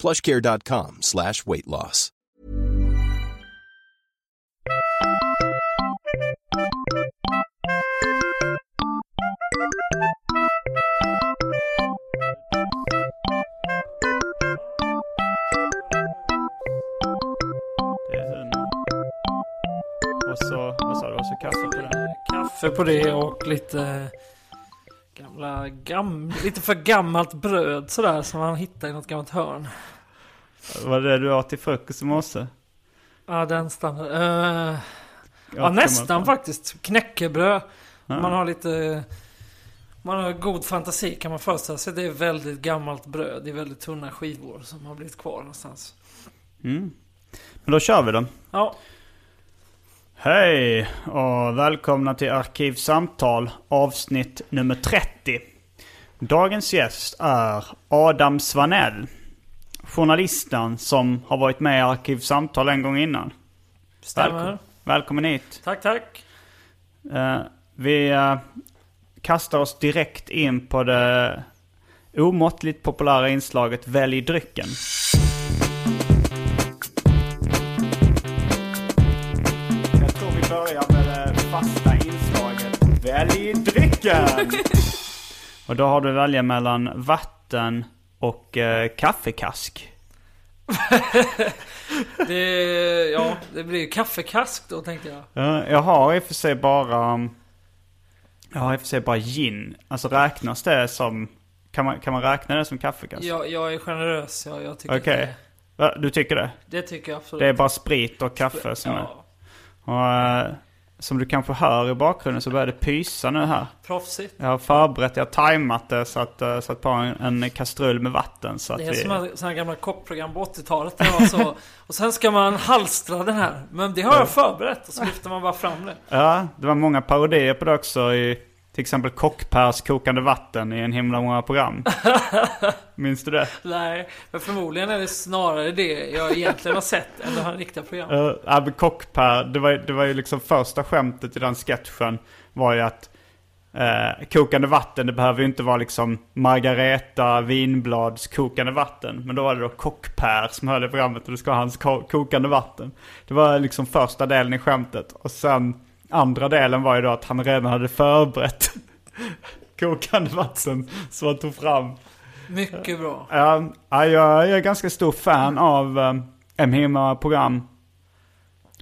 plushcare.com slash weight loss. Det. Och så, vad sa du, och så kaffe på den? Kaffe på det och lite gamla, gam, lite för gammalt bröd sådär som man hittar i något gammalt hörn. Var det det du åt till frukost i morse? Ja, den standard. Uh, ja, kan nästan faktiskt. Knäckebröd. Ja. Man har lite... Man har god fantasi kan man föreställa sig. Det är väldigt gammalt bröd. Det är väldigt tunna skivor som har blivit kvar någonstans. Mm. Men då kör vi då. Ja, Hej och välkomna till Arkivsamtal avsnitt nummer 30. Dagens gäst är Adam Svanell. Journalisten som har varit med i Arkivsamtal en gång innan. stämmer. Välkommen, välkommen hit. Tack, tack. Eh, vi eh, kastar oss direkt in på det omåttligt populära inslaget Välj drycken. Välj drycken! Och då har du att välja mellan vatten och eh, kaffekask. Det, ja, det blir ju kaffekask då tänkte jag. Ja, jag har i och för sig bara... Jag har i och för sig bara gin. Alltså räknas det som... Kan man, kan man räkna det som kaffekask? Jag, jag är generös. Jag, jag tycker Okej. det, Va, Du tycker det? det tycker jag absolut. Det är bara sprit och kaffe som är... ja, Och, eh, som du kanske hör i bakgrunden så börjar det pysa nu här. proffsigt. Jag har förberett, jag har tajmat det så att, uh, satt på en, en kastrull med vatten så att Det är vi... som här- sådana gamla kockprogram på 80-talet. Det var så, och sen ska man halstra den här. Men det har jag förberett och så lyfter man bara fram det. Ja, det var många parodier på det också i till exempel Kockpers kokande vatten i en himla många program. Minns du det? Nej, men förmodligen är det snarare det jag egentligen har sett än det här riktiga programmet. Uh, Abbe Kockper, det var, det var ju liksom första skämtet i den sketchen var ju att eh, kokande vatten, det behöver ju inte vara liksom Margareta Vinblads kokande vatten. Men då var det då Kockper som höll i programmet och det ska ha hans ko- kokande vatten. Det var liksom första delen i skämtet. Och sen andra delen var ju då att han redan hade förberett kokande vatten som han tog fram. Mycket bra. Ja, ja, jag är ganska stor fan av eh, M. program.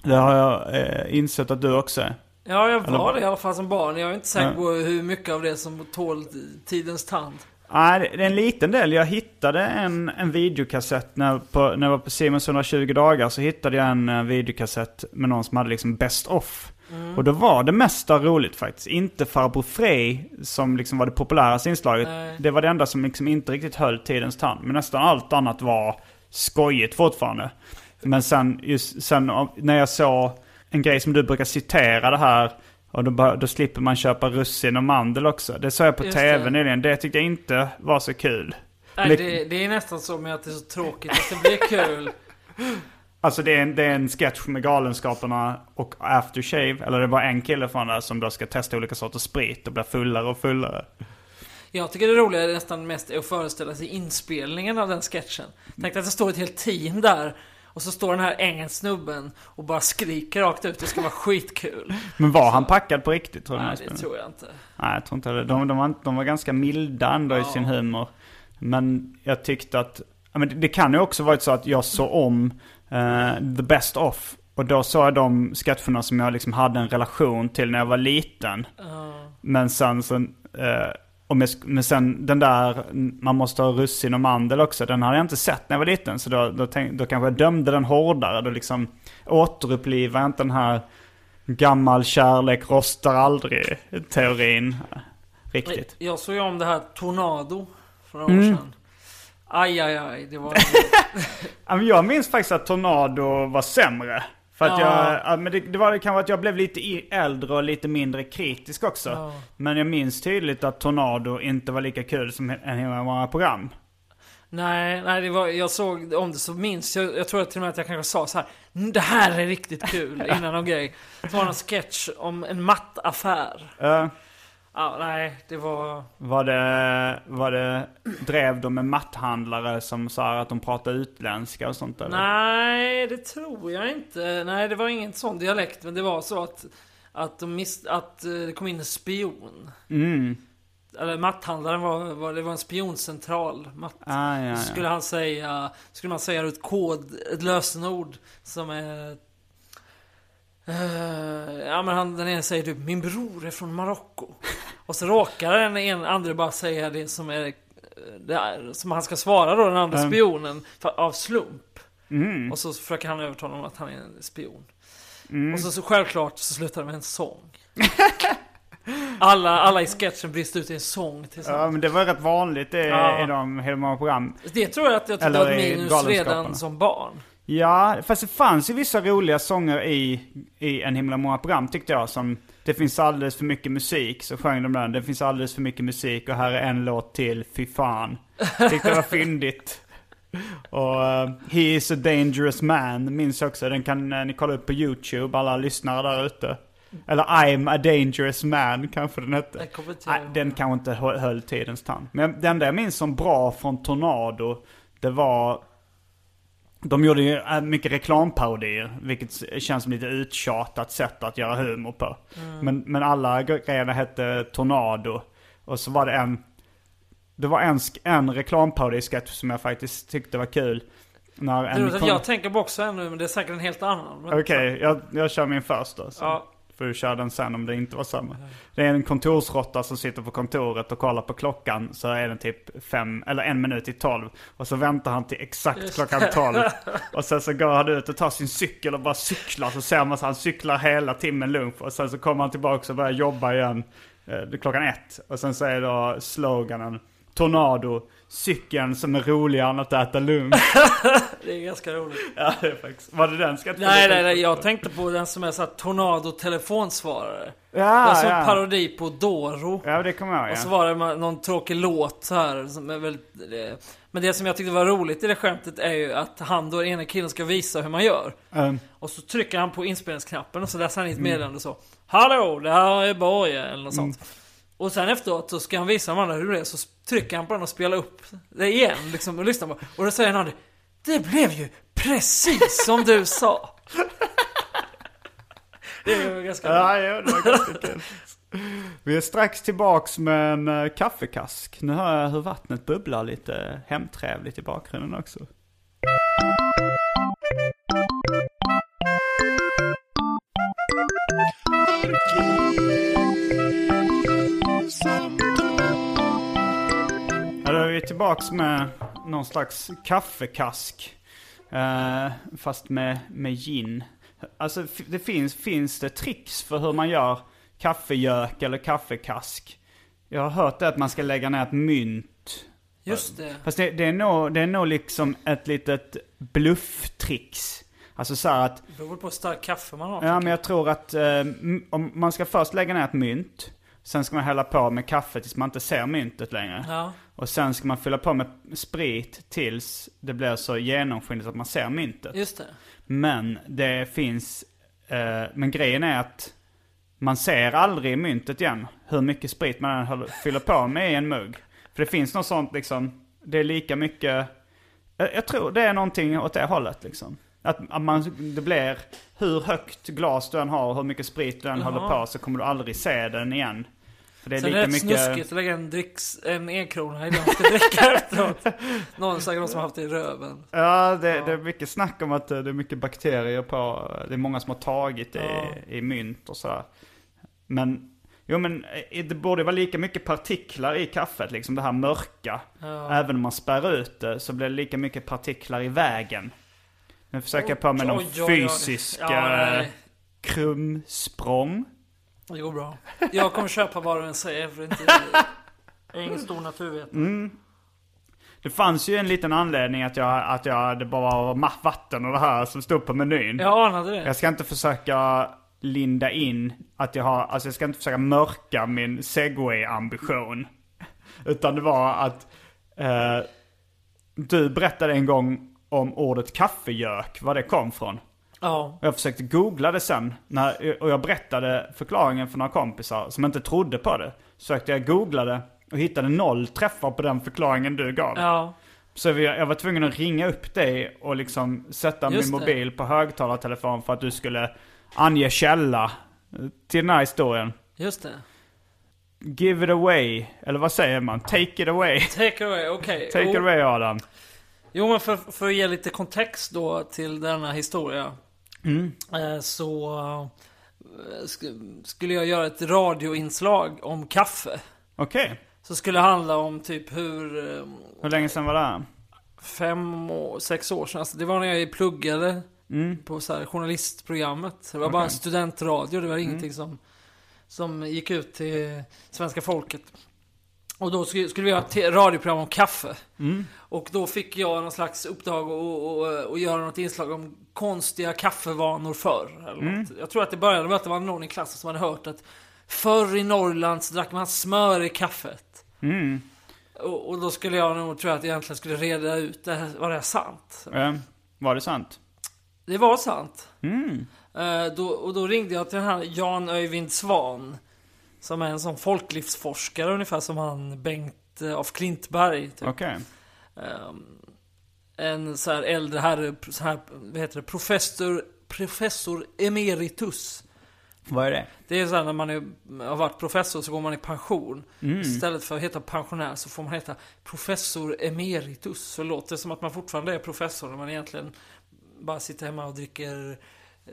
Det har jag eh, insett att du också är. Ja, jag var det i alla fall som barn. Jag är inte säker på hur mycket av det som tål tidens tand. Nej, det är en liten del. Jag hittade en, en videokassett när, på, när jag var på Simons 120 dagar. Så hittade jag en eh, videokassett med någon som hade liksom best off. Och då var det mesta roligt faktiskt. Inte Farbror Frej som liksom var det populäraste inslaget. Nej. Det var det enda som liksom inte riktigt höll tidens tand. Men nästan allt annat var skojigt fortfarande. Men sen, just, sen när jag såg en grej som du brukar citera det här. Och då, då slipper man köpa russin och mandel också. Det såg jag på Just tv det. nyligen. Det tyckte jag inte var så kul. Nej, det, det är nästan så med att det är så tråkigt att det blir kul. Alltså det är, en, det är en sketch med Galenskaparna och Aftershave. Eller det bara en kille från där som då ska testa olika sorters sprit och blir fullare och fullare. Jag tycker det roliga är nästan mest är att föreställa sig inspelningen av den sketchen. Tänk att det står ett helt team där och så står den här ängen snubben och bara skriker rakt ut. Det ska vara skitkul. Men var han packad på riktigt tror du? Nej, det tror jag inte. Nej, jag tror inte det. De, de, var, de var ganska milda ändå i sin humor. Men jag tyckte att, ja, men det, det kan ju också varit så att jag såg om eh, The Best Of. Och då såg jag de sketcherna som jag liksom hade en relation till när jag var liten. Men sen eh, om jag, men sen den där, man måste ha russin och mandel också, den hade jag inte sett när jag var liten. Så då, då, tänk, då kanske jag dömde den hårdare. Då liksom återupplivar jag inte den här gammal kärlek rostar aldrig-teorin riktigt. Jag såg ju om det här Tornado för några Mm. år sedan. Aj, aj, aj. Det var... Jag minns faktiskt att Tornado var sämre. För att Ja. jag, ja, men det, det var kanske att jag blev lite äldre och lite mindre kritisk också. Ja. Men jag minns tydligt att Tornado inte var lika kul som en himla många program. nej, nej, det var... Jag såg om det så minns jag... Jag tror att till och med att jag kanske sa så här. "Mm, Det här är riktigt kul innan någon grej. Det var någon sketch om en mattaffär. Eh, Ja, nej, det var... var, det, var det, drev de med matthandlare som sa att de pratade utländska och sånt eller? Nej, det tror jag inte. Nej, det var ingen sån dialekt. Men det var så att, att, de mis- att eh, det kom in en spion. Mm. Eller matthandlaren var, var, det var en spioncentral. Matt, Ah, ja, ja. Skulle han säga, skulle man säga ett kod, ett lösenord som är... eh, ja men han, den ena säger typ min bror är från Marocko. Och så råkar den en, andra bara säga det som är... Det är, som han ska svara då, den andra Mm. spionen, för, av slump. Mm. Och så försöker han övertala honom att han är en spion. Mm. Och så, så självklart så slutar det med en sång. alla, alla i sketchen brister ut i en sång Ja, tillsammans. men det var rätt vanligt i, Ja. i de hela många program. Det tror jag att jag Eller var ett minus redan som barn. Ja, fast det fanns ju vissa roliga sånger i, i en himla många program tyckte jag. Som Det finns alldeles för mycket musik, så sjöng de den. Det finns alldeles för mycket musik och här är en låt till, fy fan. Tyckte det var fyndigt. Och eh, He is a dangerous man minns jag också. Den kan eh, ni kolla upp på YouTube, alla lyssnare där ute. Eller I'm a dangerous man kanske den hette. Nej, den kanske inte hö- höll tidens tand. Men den där jag minns som bra från Tornado, det var... De gjorde ju äh, mycket reklamparodier, vilket känns som lite uttjatat sätt att göra humor på. Men, men alla gre- grejerna hette Tornado. Och så var det en... Det var en, en reklamparodi-sketch som jag faktiskt tyckte var kul. När en att kon- jag tänker på också ännu, men det är säkert en helt annan. Okej, jag, jag kör min först då. Så Ja. Får du köra den sen om det inte var samma. Det är en kontorsråtta som sitter på kontoret och kollar på klockan. Så är den typ fem, eller en minut i tolv. Och så väntar han till exakt Just klockan tolv. Och sen så går han ut och tar sin cykel och bara cyklar. Så ser man att han cyklar hela timmen lunch. Och sen så kommer han tillbaka och börjar jobba igen eh, klockan ett. Och sen så är då sloganen Tornado, cykeln som är roligare än att äta lunch. Det är ganska roligt. ja, det är faktiskt. Var det den ska Nej, nej, nej. Jag tänkte på den som är såhär Tornado telefonsvarare. Ja, det var som ja. parodi på Doro. Ja, det kommer jag ihåg. Och så Ja. var det någon tråkig låt så här som är väldigt... Men det som jag tyckte var roligt i det skämtet är ju att han då, ena killen, ska visa hur man gör. Um, Och så trycker han på inspelningsknappen och så läser han in ett meddelande så. Hallå, det här är Börje eller något sånt. Och sen efteråt så ska han visa de andra hur det är, så trycker han på den och spelar upp det igen liksom och lyssnar på. Och då säger han det. Det blev ju precis som du sa. Det är ju ganska ja, ja, det var ganska kul. Vi är strax tillbaks med en uh, kaffekask. Nu hör jag hur vattnet bubblar lite hemtrevligt i bakgrunden också. Vi tillbaks med någon slags kaffekask. Eh, fast med, med gin. Alltså det finns, finns det tricks för hur man gör kaffegök eller kaffekask? Jag har hört det att man ska lägga ner ett mynt. Just det. Fast det, det, är nog, det är nog liksom ett litet blufftricks. Alltså så att Det beror på hur starkt kaffe man har. Ja, men jag tror att eh, om man ska först lägga ner ett mynt. Sen ska man hälla på med kaffe tills man inte ser myntet längre. Ja. Och sen ska man fylla på med sprit tills det blir så genomskinligt att man ser myntet. Just det. Men det finns, eh, men grejen är att man ser aldrig myntet igen hur mycket sprit man än fyller på med i en mugg. För det finns något sånt liksom, det är lika mycket, jag, jag tror det är någonting åt det hållet liksom. Att, att man, det blir, hur högt glas du än har och hur mycket sprit du än Jaha. håller på så kommer du aldrig se den igen. För det är Sen är det lika rätt mycket... snuskigt att lägga en, dricks, en enkrona i det man ska dricka efteråt. Någon säkert någon som har haft det i röven. Ja, det, det är mycket snack om att eh, det är mycket bakterier på, det är många som har tagit i, Ja. i mynt och sådär. Men, jo men eh, det borde vara lika mycket partiklar i kaffet, liksom det här mörka. Ja. Även om man spärrar ut det så blir det lika mycket partiklar i vägen. Nu försöker jag på med någon fysisk Ja, eh, krumsprång. Det går bra. Jag kommer köpa vad du än säger för inte... Jag är ingen stor naturvetare. Det fanns ju en liten anledning att jag, att jag det bara var vatten och det här som stod på menyn. Jag anade det. Jag ska inte försöka linda in att jag har, alltså jag ska inte försöka mörka min segway-ambition. Utan det var att eh, du berättade en gång om ordet kaffegök, var det kom från. Ja. Och jag försökte googla det sen. När, och jag berättade förklaringen för några kompisar som inte trodde på det. Sökte jag googla det och hittade noll träffar på den förklaringen du gav. Ja. Så jag var tvungen att ringa upp dig och liksom sätta Just min det. mobil på högtalartelefon för att du skulle ange källa till den här historien. Just det. Give it away, eller vad säger man? Take it away. Take it away, okej. Take it Jo- away Adam. Jo men för, för att ge lite kontext då till denna historia. Eh, så eh, sk- skulle jag göra ett radioinslag om kaffe. Okej, Så skulle det handla om typ hur eh, hur länge sedan var det fem, och sex år sedan. Alltså det var när jag pluggade på så här journalistprogrammet. Det var bara en studentradio. Det var ingenting som, som gick ut till svenska folket. Och då skulle, skulle vi göra ett radioprogram om kaffe. Och då fick jag någon slags uppdrag att göra något inslag om konstiga kaffevanor förr. Eller något. Jag tror att det började med att det var någon i klassen som hade hört att förr i Norrland så drack man smör i kaffet. Och, och då skulle jag nog tro att jag egentligen skulle reda ut, det här, var det här sant? Eh, var det sant? Det var sant. Eh, då, och då ringde jag till den här Jan Öyvind Svan. Som är en sån folklivsforskare ungefär som han Bengt eh, af Klintberg. Typ. Okej. Ehm, en så här äldre herre, så här, vad heter det, professor, professor emeritus. Vad är det? Det är så här när man är, har varit professor så går man i pension. Istället för att heta pensionär så får man heta professor emeritus. Så låter det som att man fortfarande är professor när man egentligen bara sitter hemma och dricker,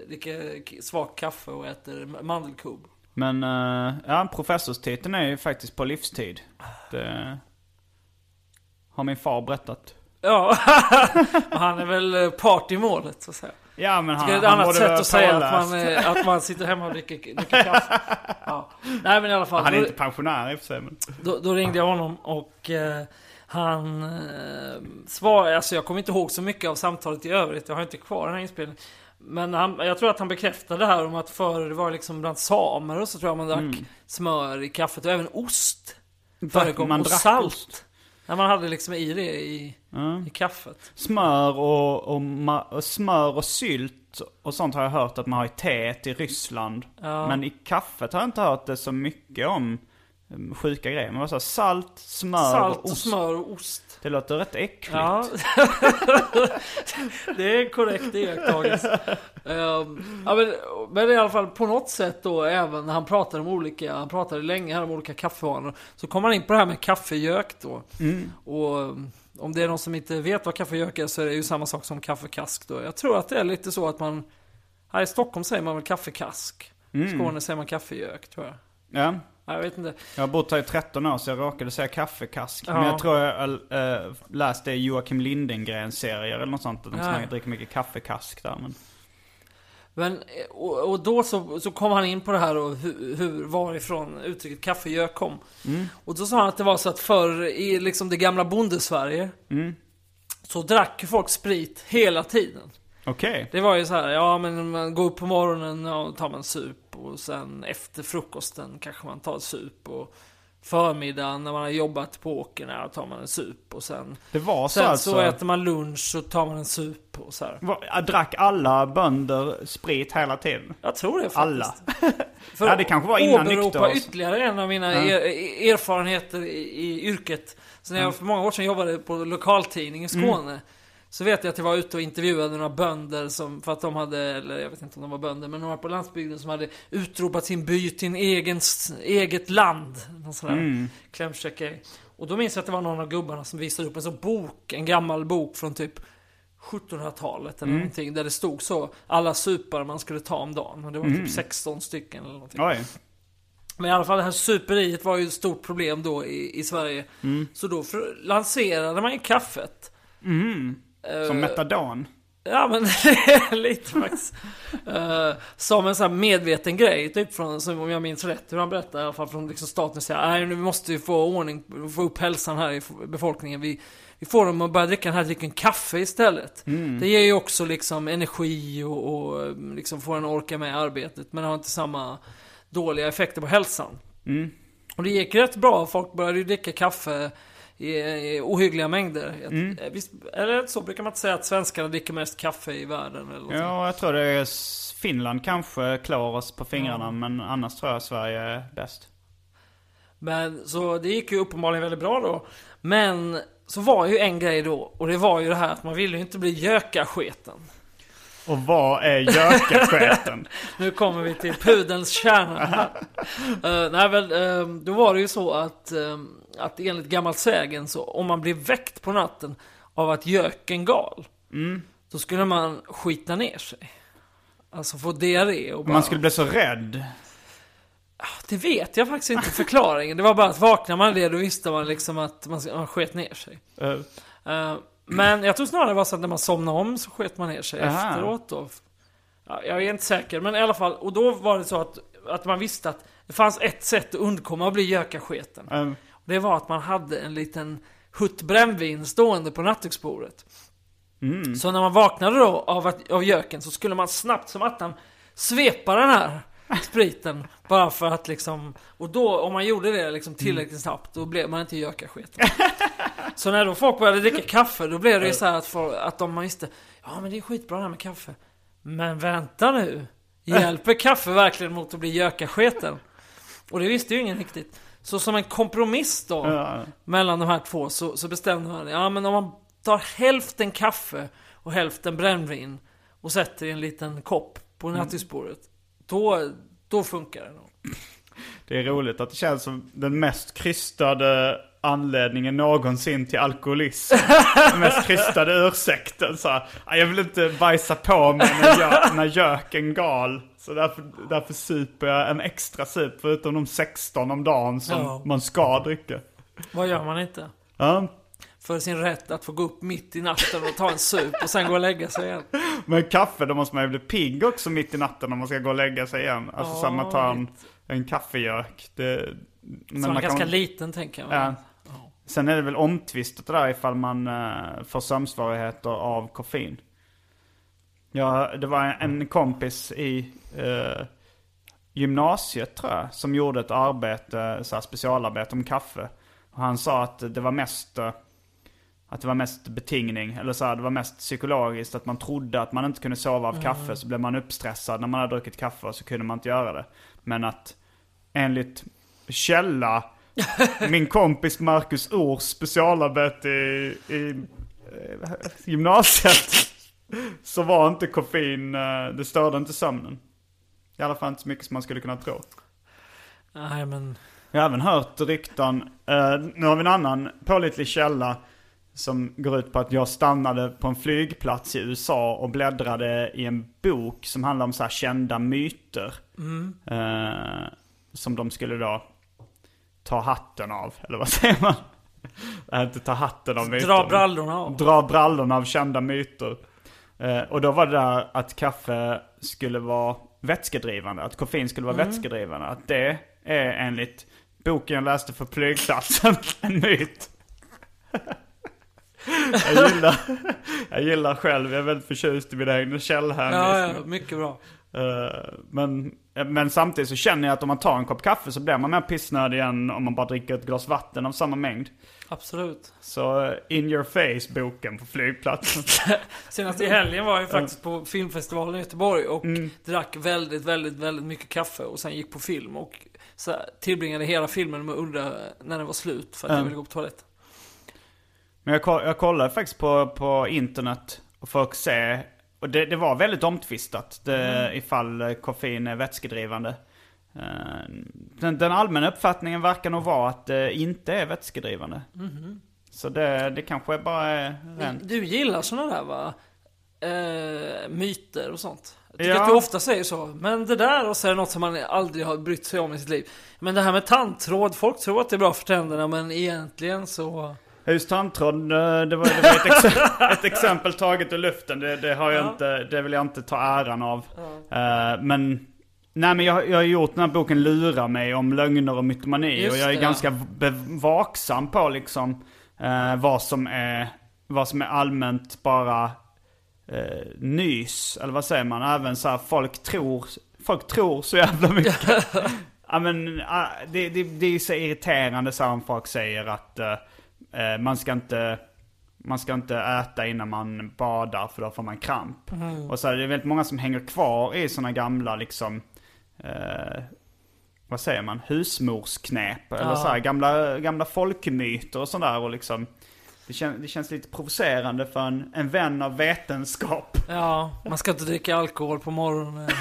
dricker svagt kaffe och äter mandelkubb. Men, eh, ja, professorstiteln är ju faktiskt på livstid. Det har min far berättat. Ja, han är väl eh, part i målet så att säga. Ja men han, Det är ett han annat sätt att säga att man, eh, att man sitter hemma och dricker, dricker kaffe. Ja. Nej men i alla fall. Han är då- inte pensionär i och för sig men... Då, då ringde jag honom och eh, han eh, svarade, alltså jag kommer inte ihåg så mycket av samtalet i övrigt, jag har inte kvar den här inspelningen. Men han, jag tror att han bekräftade det här om att förr det var liksom bland samer och så tror jag man drack Mm. smör i kaffet och även ost. Förekom man och salt. ost. När man hade liksom i det i, Ja. i kaffet. Smör och, och, och smör och sylt och sånt har jag hört att man har i teet i Ryssland. Ja. Men i kaffet har jag inte hört det så mycket om um, sjuka grejer. Men vad sa? Salt, smör Salt och ost. smör och ost. Det låter rätt äckligt. Ja. det är en korrekt iakttagelse. um, ja, men, men i alla fall på något sätt då även när han pratade om olika, han pratade länge här om olika kaffevanor. Så kom han in på det här med kaffegök då. Och um, om det är någon som inte vet vad kaffegök är så är det ju samma sak som kaffekask då. Jag tror att det är lite så att man, här i Stockholm säger man väl kaffekask. I Skåne säger man kaffegök tror jag. Ja. Ja, Jag vet inte. Jag har bott här i 13 år så jag råkade säga kaffekask. Ja. Men jag tror jag äh, läste Joakim Lindengren-serier eller något sånt. Att de Ja. dricker mycket kaffekask där. Men... Men, eh, och, och då så, så kom han in på det här och hur, hur varifrån uttrycket kaffegök kom. Och då sa han att det var så att förr i liksom det gamla bondesverige så drack folk sprit hela tiden. Okej. Det var ju så här, ja men man går upp på morgonen och tar man sup och sen efter frukosten kanske man tar sup och förmiddagen när man har jobbat på åkern, ja, tar man en sup och sen Det var så Sen alltså? så äter man lunch och tar man en sup och så här. Var- Drack alla bönder sprit hela tiden? Jag tror det faktiskt. Alla? För Ja, det kanske var innan nykter också. ytterligare en av mina Ja. er, erfarenheter i, i yrket. Så när jag för många år sedan jobbade på lokaltidning i Mm. Så vet jag att jag var ute och intervjuade några bönder som, för att de hade, eller jag vet inte om de var bönder, men några på landsbygden som hade utropat sin by till en egen, eget land. Någon sån där Mm. klämkäck. Och då minns jag att det var någon av gubbarna som visade upp en sån bok, en gammal bok från typ 1700-talet eller någonting. Där det stod så, alla supar man skulle ta om dagen. Och det var typ 16 stycken eller någonting. Oj. Men i alla fall det här superiet var ju ett stort problem då i, i Sverige. Så då för, lanserade man ju kaffet. Eh, Som metadon. Ja men lite faktiskt. Eh, som en sån här medveten grej, typ från, som om jag minns rätt, hur han berättade i alla fall från liksom staten säger nej nu måste vi få ordning, få upp hälsan här i befolkningen. Vi, vi får dem att börja dricka den här drycken kaffe istället. Det ger ju också liksom energi och, och liksom får en orka med arbetet, men har inte samma dåliga effekter på hälsan. Och det gick rätt bra, folk började ju dricka kaffe i, i ohyggliga mängder. Jag- Visst, eller så brukar man inte säga att svenskarna dricker mest kaffe i världen eller något sånt. Ja, jag tror det är Finland kanske klår oss på fingrarna, men annars tror jag Sverige är bäst. Men så det gick ju uppenbarligen väldigt bra då. Men så var ju en grej då, och det var ju det här att man ville ju inte bli gökasketen. Och vad är gökasketen? Nu kommer vi till pudelns kärna. Eh, nej väl, eh, då var det ju så att, uh, att enligt gammalt sägen så om man blev väckt på natten av att göken gal. Då skulle man skita ner sig. Alltså få diarré och bara... Man skulle bli så rädd. Det vet jag faktiskt inte förklaringen. Det var bara att vaknar man det då visste man liksom att man, man sket ner sig. Eh, men jag tror snarare det var så att när man somnade om så sket man ner sig Aha. efteråt då. Ja, jag är inte säker, men i alla fall. Och då var det så att, att man visste att det fanns ett sätt att undkomma att bli gökasketen. eh, Det var att man hade en liten hutt brännvin stående på nattduksbordet. Så när man vaknade då av, att, av göken så skulle man snabbt som attan svepa den här spriten. bara för att liksom, och då om man gjorde det liksom tillräckligt snabbt då blev man inte gökasketen. Så när då folk började dricka kaffe då blev det ju så här att, folk, att de visste, ja men det är skitbra det här med kaffe. Men vänta nu, hjälper kaffe verkligen mot att bli gökasketen? Och det visste ju ingen riktigt. Så som en kompromiss då, ja. mellan de här två, så, så bestämde man, ja men om man tar hälften kaffe och hälften brännvin och sätter i en liten kopp på nattduksbordet. Då, då funkar det nog. Det är roligt att det känns som den mest krystade anledningen någonsin till alkoholism. Den mest krystade ursäkten. Så här, "Ah, jag vill inte bajsa på mig när, gö- när göken gal. Så därför, därför super jag en extra sup förutom de 16 om dagen som Ja. man ska dricka. Vad gör man inte? Ja. För sin rätt att få gå upp mitt i natten och ta en sup och sen gå och lägga sig igen. Men kaffe, då måste man ju bli pigg också mitt i natten om man ska gå och lägga sig igen. Alltså så här, man tar en, en kaffegök. Det, men Så man ganska kan- liten tänker jag. Ja. Sen är det väl omtvistat det där ifall man uh, får sömnsvårigheter av koffein. Ja, det var en kompis i eh, gymnasiet tror jag, som gjorde ett arbete, så här specialarbete om kaffe. Och han sa att det var mest, eh, att det var mest betingning, eller så här, det var mest psykologiskt. Att man trodde att man inte kunde sova av kaffe, så blev man uppstressad när man hade druckit kaffe och så kunde man inte göra det. Men att enligt källa min kompis Marcus Ors specialarbete i, i eh, gymnasiet så var inte koffein, eh, det störde inte sömnen. I alla fall inte så mycket som man skulle kunna tro. Nej men, Jag har även hört rykten, eh, nu har vi en annan pålitlig källa som går ut på att jag stannade på en flygplats i USA och bläddrade i en bok som handlar om så här kända myter. Eh, som de skulle då ta hatten av, eller vad säger man? Nej, inte ta hatten av myter. dra brallorna av. Dra brallorna av kända myter. Eh, och då var det där att kaffe skulle vara vätskedrivande. Att koffein skulle vara vätskedrivande. Att det är enligt boken jag läste för flygplatsen en myt. jag, gillar, jag gillar själv, jag är väldigt förtjust i mina egna Ja, källhänvisningar. ja, mycket bra. Eh, men, men samtidigt så känner jag att om man tar en kopp kaffe så blir man mer pissnödig än om man bara dricker ett glas vatten av samma mängd. Absolut. Så eh, In Your Face-boken på flygplatsen. Senast i helgen var jag faktiskt på filmfestivalen i Göteborg och Mm. drack väldigt, väldigt, väldigt mycket kaffe och sen gick på film och så tillbringade hela filmen med att undra när den var slut för att jag Mm. ville gå på toaletten. Men jag, jag kollade faktiskt på, på internet och folk se, och det, det var väldigt omtvistat det, ifall eh, koffein är vätskedrivande. Eh, Den, den allmänna uppfattningen verkar nog vara att det inte är vätskedrivande. Så det, det kanske bara är rent. Du gillar såna där va? Eh, myter och sånt. Jag tycker Ja. att du ofta säger så. Men det där och så är det något som man aldrig har brytt sig om i sitt liv. Men det här med tandtråd, folk tror att det är bra för tänderna men egentligen så... Just tandtråd, eh, det var, det var ett, ex- ett exempel taget ur luften. Det, det, har jag Ja. inte, det vill jag inte ta äran av. Eh, men, nej men jag, jag har gjort den här boken Lura mig om lögner och mytomani. Just och jag är det, ganska be- vaksam på liksom eh, vad, som är, vad som är allmänt bara eh, nys. Eller vad säger man? Även så här, folk tror, folk tror så jävla mycket. Ja men ah, det, det, det är så irriterande så här om folk säger att eh, man ska inte man ska inte äta innan man badar för då får man kramp. Och så är det väldigt många som hänger kvar i sådana gamla liksom eh, vad säger man, husmorsknep. Eller Ja. så här, gamla, gamla folkmyter och sådär. Och liksom, det, kän, det känns lite provocerande för en, en vän av vetenskap. Ja, man ska inte dricka alkohol på morgonen.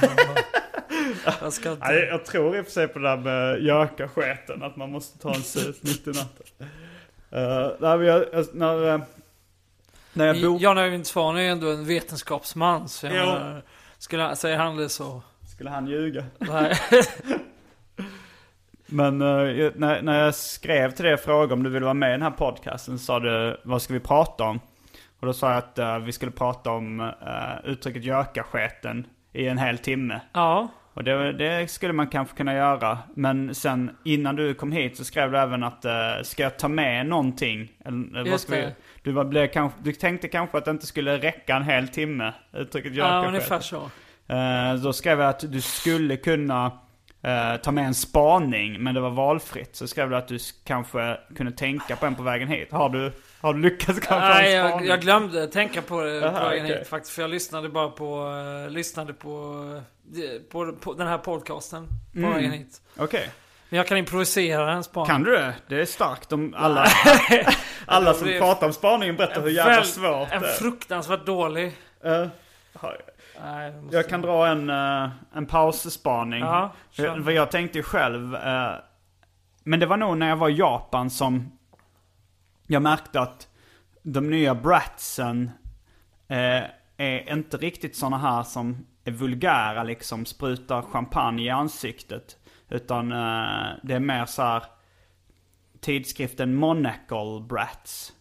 Jag ska inte... Nej, jag tror i och för sig på det där med gökasketen, att man måste ta en sup mitt i natten. Uh, nej, men jag, när, eh, när jag bok... Jan Övind Svahn är ändå en vetenskapsman. Så jag menar, skulle, säger han det så... Skulle han ljuga? Nej. Men eh, när, när jag skrev till dig och frågade om du ville vara med i den här podcasten så sa du, vad ska vi prata om? Och då sa jag att eh, vi skulle prata om uh, uttrycket gökasketen i en hel timme. Ja. Och det, det skulle man kanske kunna göra. Men sen innan du kom hit så skrev du även att uh, ska jag ta med någonting? Eller, Just ska vi, det. du, var, blev kanske, du tänkte kanske att det inte skulle räcka en hel timme, uttrycket Ja, gökasketen. ungefär så. Eh, då skrev jag att du skulle kunna eh, ta med en spaning, men det var valfritt. Så skrev du att du kanske kunde tänka på en på vägen hit. Har du, har du lyckats kanske Nej, jag, jag glömde tänka på det Aha, på vägen okej. hit faktiskt. För jag lyssnade bara på, uh, lyssnade på, eh, på, på den här podcasten på Mm. vägen hit. Okej. Men jag kan improvisera en spaning. Kan du det? Det är starkt om alla, alla som pratar om spaningen berättar hur jävla svårt En fruktansvärt dålig. Eh, har- Nej, måste- jag kan dra en, uh, en pausspaning. Ja. För- jag tänkte ju själv, eh, men det var nog när jag var i Japan som jag märkte att de nya bratsen eh, är inte riktigt såna här som är vulgära liksom, sprutar champagne i ansiktet. Utan eh, det är mer så här tidskriften Monacle Brats.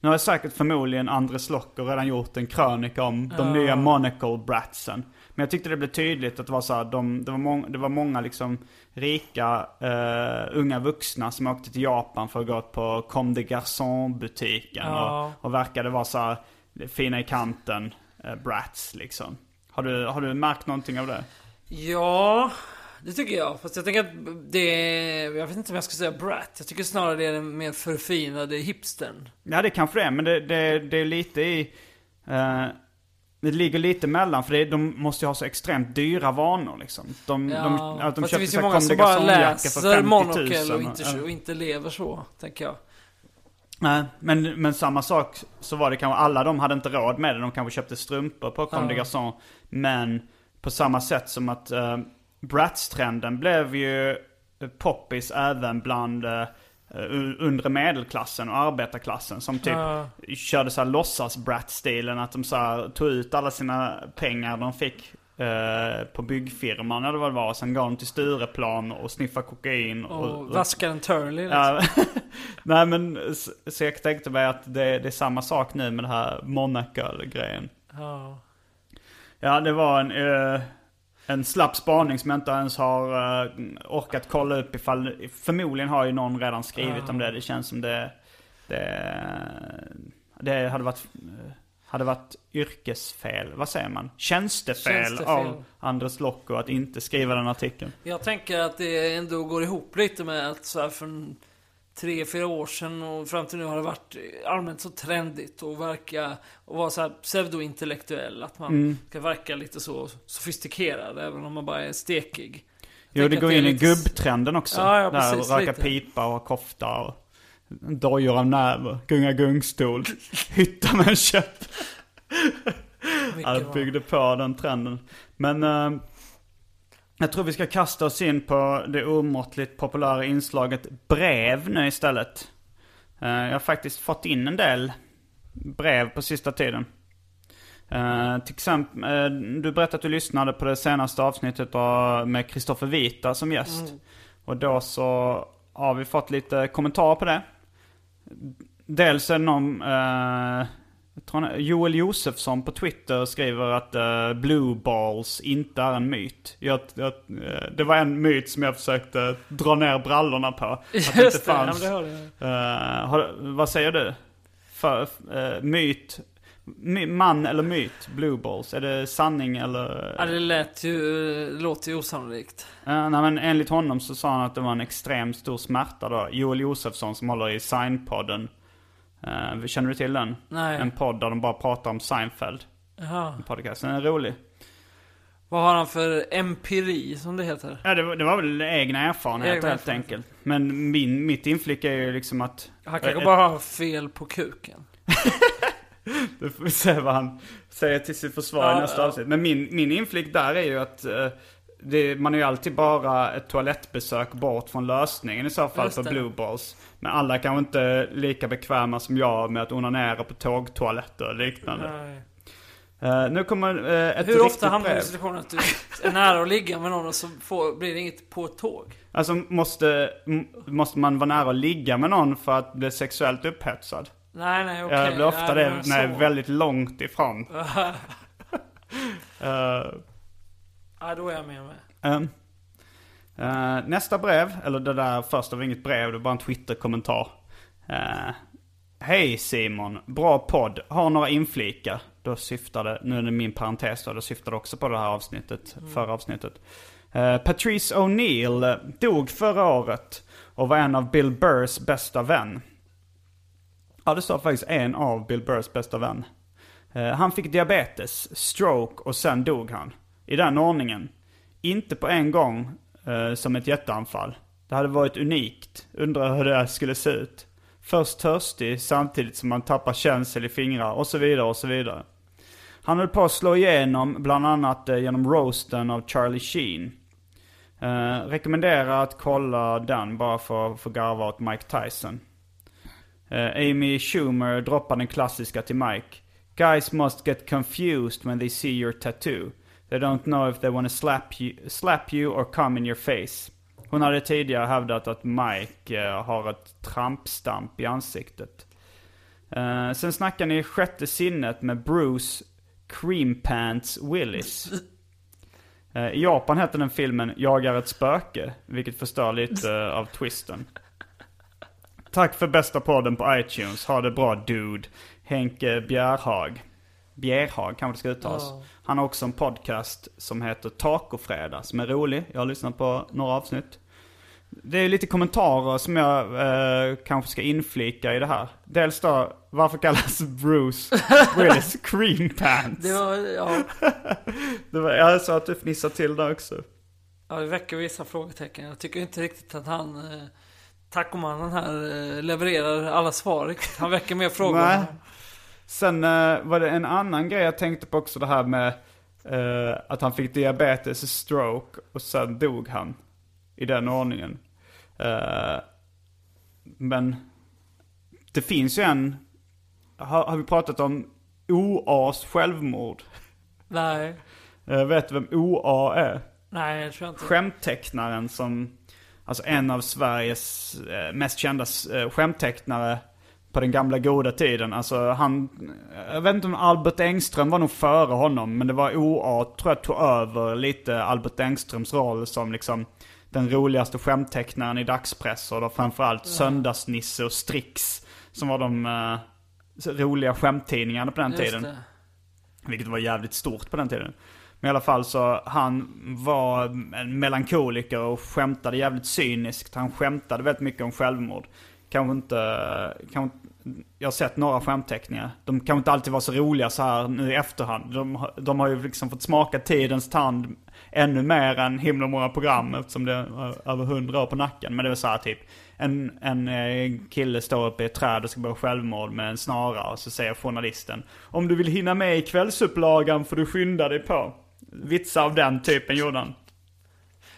Nu har säkert förmodligen Andres Locker redan gjort en krönika om de Ja. nya Monacle Bratsen. Men jag tyckte det blev tydligt att det var så här, de, det, var mång, det var många liksom rika eh, unga vuxna som åkte till Japan för att gå på Comme des Garçons butiken. Ja. Och, och verkade vara så här fina i kanten, eh, brats liksom. Har du, har du märkt någonting av det? Ja, det tycker jag. Fast jag tänker att det är, jag vet inte om jag ska säga brat. Jag tycker snarare det är den mer förfinade hipstern. Ja det kanske det är, men det, det, det är lite i... Eh, det ligger lite mellan, för det, de måste ju ha så extremt dyra vanor liksom. De, Ja, de, att de des bara Garçons-jacka för läser 50 000. monokel och inte, och inte lever så, tänker jag. Nej, men, men samma sak så var det kanske, alla de hade inte råd med det. De kanske köpte strumpor på Comme Ja. des Garçons. Men på samma sätt som att uh, Bratz-trenden blev ju poppis även bland uh, undre medelklassen och arbetarklassen. Som typ Ja. körde så här låtsas Bratz-stilen. Att de så här tog ut alla sina pengar de fick eh, på byggfirman eller vad det var. Sen gav de till Stureplan och sniffade kokain. Och vaskar en Turley liksom. Nej men så jag tänkte mig att det, det är samma sak nu med det här Monaco-grejen. Ja. Ja, det var en, eh, en slapp spaning som jag inte ens har eh, orkat kolla upp ifall, förmodligen har ju någon redan skrivit om det. Det känns som det, det, det hade varit, eh, hade varit yrkesfel, vad säger man? Tjänstefel, Tjänstefel. av Andres Locko att inte skriva den artikeln. Jag tänker att det ändå går ihop lite med att så här från tre, fyra år sedan och fram till nu har det varit allmänt så trendigt och verka och vara så här pseudointellektuell. Att man Mm. ska verka lite så sofistikerad även om man bara är stekig. Jo, det att går in i lite- gubbtrenden också. Ja, ja, Där precis, röka lite. pipa och kofta och dojor av näver, gunga gungstol, hytta med en käpp. Bra. byggde på den trenden. Men eh, jag tror vi ska kasta oss in på det omåttligt populära inslaget brev nu istället. Eh, jag har faktiskt fått in en del brev på sista tiden. Eh, till exempel, eh, du berättade att du lyssnade på det senaste avsnittet av, med Kristoffer Vita som gäst. Och då så har vi fått lite kommentarer på det. Dels är det någon, Joel Josefsson på Twitter skriver att uh, blue balls inte är en myt. Jag, jag, eh, det var en myt som jag försökte dra ner brallorna på. Att inte Just det, men fanns. det hörde jag. Eh, har, vad säger du? För, eh, myt, my, man eller myt? Blue balls? Är det sanning eller? Ja, det lät ju, det låter ju osannolikt. Uh, nej, men enligt honom så sa han att det var en extremt stor smärta då. Joel Josefsson som håller i Signpodden. Uh, känner du till den? Nej. En podd där de bara pratar om Seinfeld. Jaha. En podcast. Den är rolig. Vad har han för empiri, som det heter? Ja, det, var- det var väl egna erfarenheter Egna helt erfarenheter. enkelt. Men min, mitt inflick är ju liksom att... Han kanske Eh, bara har fel på kuken. Då får vi se vad han säger till sitt försvar i Ja, nästa ja. avsnitt. Men min, min inflick där är ju att eh, det, man är ju alltid bara ett toalettbesök bort från lösningen i så fall för blue balls. Men alla kanske inte är lika bekväma som jag med att onanera på tågtoaletter och liknande. Nej. Eh, nu kommer uh, ett Hur ofta hamnar du i situationen att du är nära att ligga med någon och så får, blir det inget på ett tåg? Alltså måste, måste man vara nära att ligga med någon för att bli sexuellt upphetsad? Nej, nej, okej. jag blir ofta Nej, det när jag är väldigt långt ifrån. Eh, Ja, då är jag med mig. Um, eh, nästa brev, eller det där första var inget brev, det var bara en Twitter-kommentar. Eh, Hej Simon, bra podd. Har några inflikar. Då syftade, nu är det min parentes då, då syftade också på det här avsnittet, förra avsnittet. Eh, Patrice O'Neill eh, dog förra året och var en av Bill Burrs bästa vän. Ja, det står faktiskt en av Bill Burrs bästa vän. Han fick diabetes, stroke och sen dog han. I den ordningen. Inte på en gång eh, som ett jätteanfall. Det hade varit unikt. Undrar hur det skulle se ut. Först törstig samtidigt som man tappar känsel i fingrar och så vidare och så vidare. Han höll på att slå igenom bland annat eh, genom roasten av Charlie Sheen. Eh, rekommenderar att kolla den bara för att få garva åt Mike Tyson. Eh, Amy Schumer droppar den klassiska till Mike. Guys must get confused when they see your tattoo. They don't know if they want to slap you, slap you or come in your face. Hon hade tidigare hävdat att Mike eh, har ett trampstamp i ansiktet. Eh, sen snackar ni sjätte sinnet med Bruce Cream Pants Willis. Eh, I Japan heter den filmen Jagar ett spöke, vilket förstör lite av twisten. Tack för bästa podden på iTunes. Ha det bra dude. Henke Bjärhag. Bjärhag kanske det ska uttalas. Ja. Han har också en podcast som heter Tacofredag som är rolig. Jag har lyssnat på några avsnitt. Det är lite kommentarer som jag eh, kanske ska inflika i det här. Dels då, varför kallas Bruce Willis Cream Pants? Det var, ja, Det var, jag sa att du fnissade till där också. ja, det väcker vissa frågetecken. Jag tycker inte riktigt att han, eh, tacomannen här, eh, levererar alla svar. Han väcker mer frågor. Nej. Sen eh, var det en annan grej jag tänkte på också det här med eh, att han fick diabetes, stroke och sen dog han. I den ordningen. Eh, men det finns ju en, har, har vi pratat om OAs självmord? Nej, Uh, vet du vem OA är? nej, jag tror inte. Skämttecknaren som, alltså en av Sveriges eh, mest kända eh, skämttecknare på den gamla goda tiden. Alltså han, jag vet inte om Albert Engström var nog före honom, men det var OA, tror jag tog över lite Albert Engströms roll som liksom den roligaste skämttecknaren i dagspress och då framförallt Söndagsnisse och Strix som var de eh, roliga skämttidningarna på den Just tiden. det. Vilket var jävligt stort på den tiden. Men i alla fall så, han var en melankoliker och skämtade jävligt cyniskt. Han skämtade väldigt mycket om självmord kanske inte, kanske, jag har sett några skämtteckningar. De kanske inte alltid var så roliga så här nu i efterhand. De, har- de har ju liksom fått smaka tidens tand ännu mer än himla många program eftersom det är över hundra år på nacken. Men det var så här typ, en, en eh, kille står uppe i ett träd och ska begå självmord med en snara och så säger journalisten Om du vill hinna med i kvällsupplagan får du skynda dig på. Vitsar av den typen gjorde han.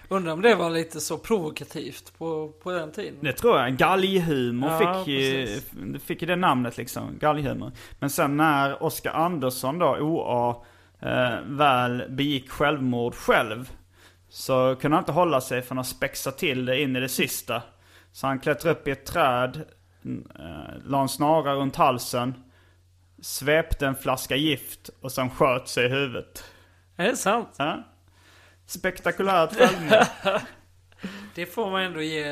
Undrar om det var lite så provokativt på, på den tiden. Det tror jag. Galghumor Ja, fick, ju, fick ju det namnet liksom. Galghumor. Men sen när Oscar Andersson då, OA, eh, väl begick självmord själv. Så kunde han inte hålla sig från att spexa till det in i det sista. Så han klättrade upp i ett träd, eh, la en snara runt halsen, svepte en flaska gift och sen sköt sig i huvudet. Är det sant? Ja. Spektakulärt självmord. Det får man ändå ge...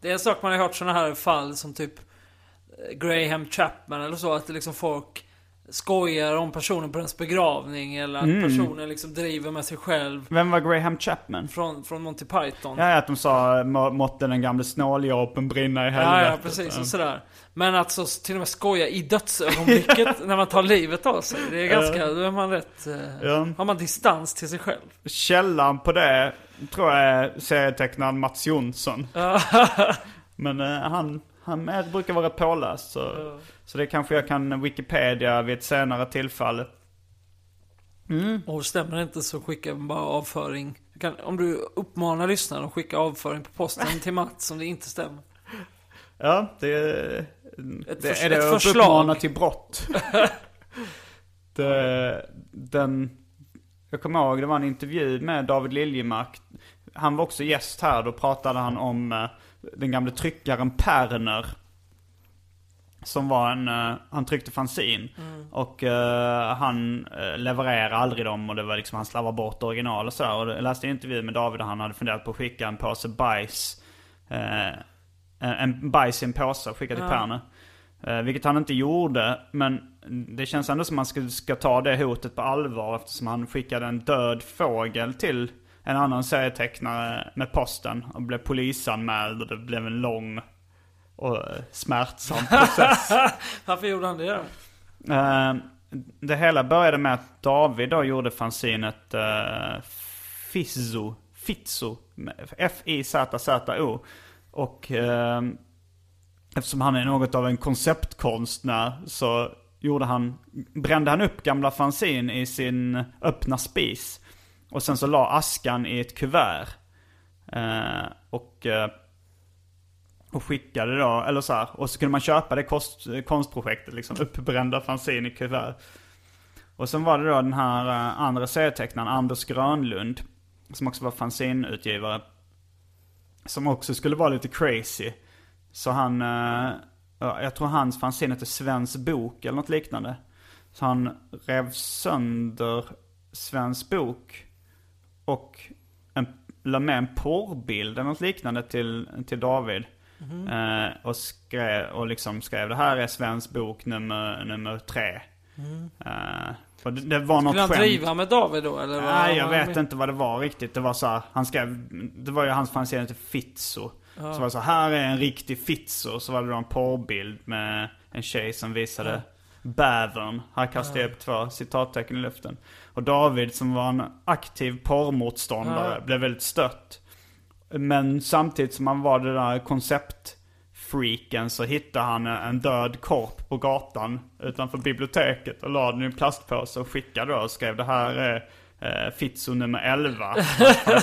Det är en sak man har hört sådana här fall som typ eh, Graham Chapman eller så. Att det liksom folk skojar om personen på ens begravning. Eller att Mm. personen liksom driver med sig själv. Vem var Graham Chapman? Från, från Monty Python. Ja, att de sa må, måtte den gamle snåljåpen brinna i helvetet. Ja, ja, precis. Och sådär. Men att så till och med skoja i dödsögonblicket när man tar livet av sig. Det är ganska, då är man rätt... eh, Ja. Har man distans till sig själv. Källan på det tror jag är serietecknaren Mats Jonsson. Men eh, han, han är, brukar vara påläst. Så, så det kanske jag kan Wikipedia vid ett senare tillfälle. Och stämmer det inte så skicka bara avföring. Du kan, om du uppmanar lyssnaren att skicka avföring på posten till Mats om det inte stämmer. Ja, det, Ett det är det ett att förslag. uppmana till brott. det, den, jag kommer ihåg, det var en intervju med David Liljemark. Han var också gäst här, då pratade han om eh, den gamle tryckaren Perner. Som var en, eh, han tryckte fanzin. Och eh, han uh, levererade aldrig dem och det var liksom, han slarvade bort original och sådär. Och jag läste en intervju med David och han hade funderat på att skicka en påse bajs. eh, en- bajs i en påse och skicka till Perner. Eh, vilket han inte gjorde, men det känns ändå som man ska, ska ta det hotet på allvar eftersom han skickade en död fågel till en annan serietecknare med posten och blev polisanmäld och det blev en lång och eh, smärtsam process. Varför gjorde han det då? Eh, det hela började med att David då gjorde fanzinet uh, Fizzo, Fizzo, F-I-Z-Z-O. Och eftersom han är något av en konceptkonstnär så gjorde han, brände han upp gamla fanzin i sin öppna spis. Och sen så la askan i ett kuvert. Eh, och eh, och skickade då, eller så här, och så kunde man köpa det kost, konstprojektet liksom, uppbrända fanzin i kuvert. Och sen var det då den här eh, andra serietecknaren, Anders Grönlund, som också var fanzinutgivare. Som också skulle vara lite crazy. Så han, eh, ja, jag tror hans fanzin hette Svensk Bok eller något liknande. Så han rev sönder Svensk Bok och en, la med en porrbild eller något liknande till, till David. Eh, och, skrev, och liksom skrev det här är Svensk Bok nummer, nummer tre. Eh, och det, det var något Skulle han skämt. driva med David då eller? Nej, jag vet inte vad det var riktigt. Det var så här, han skrev, det var ju hans fanzine till Fitzo. Så var det så här, är en riktig Fitzo. Så var det då en porrbild med en tjej som visade bävern. Här kastade jag upp två citattecken i luften. Och David som var en aktiv porrmotståndare blev väldigt stött. Men samtidigt som han var det där konceptfreaken så hittade han en död korp på gatan utanför biblioteket och la den i en plastpåse och skickade och skrev det här är eh, Fitzo nummer 11.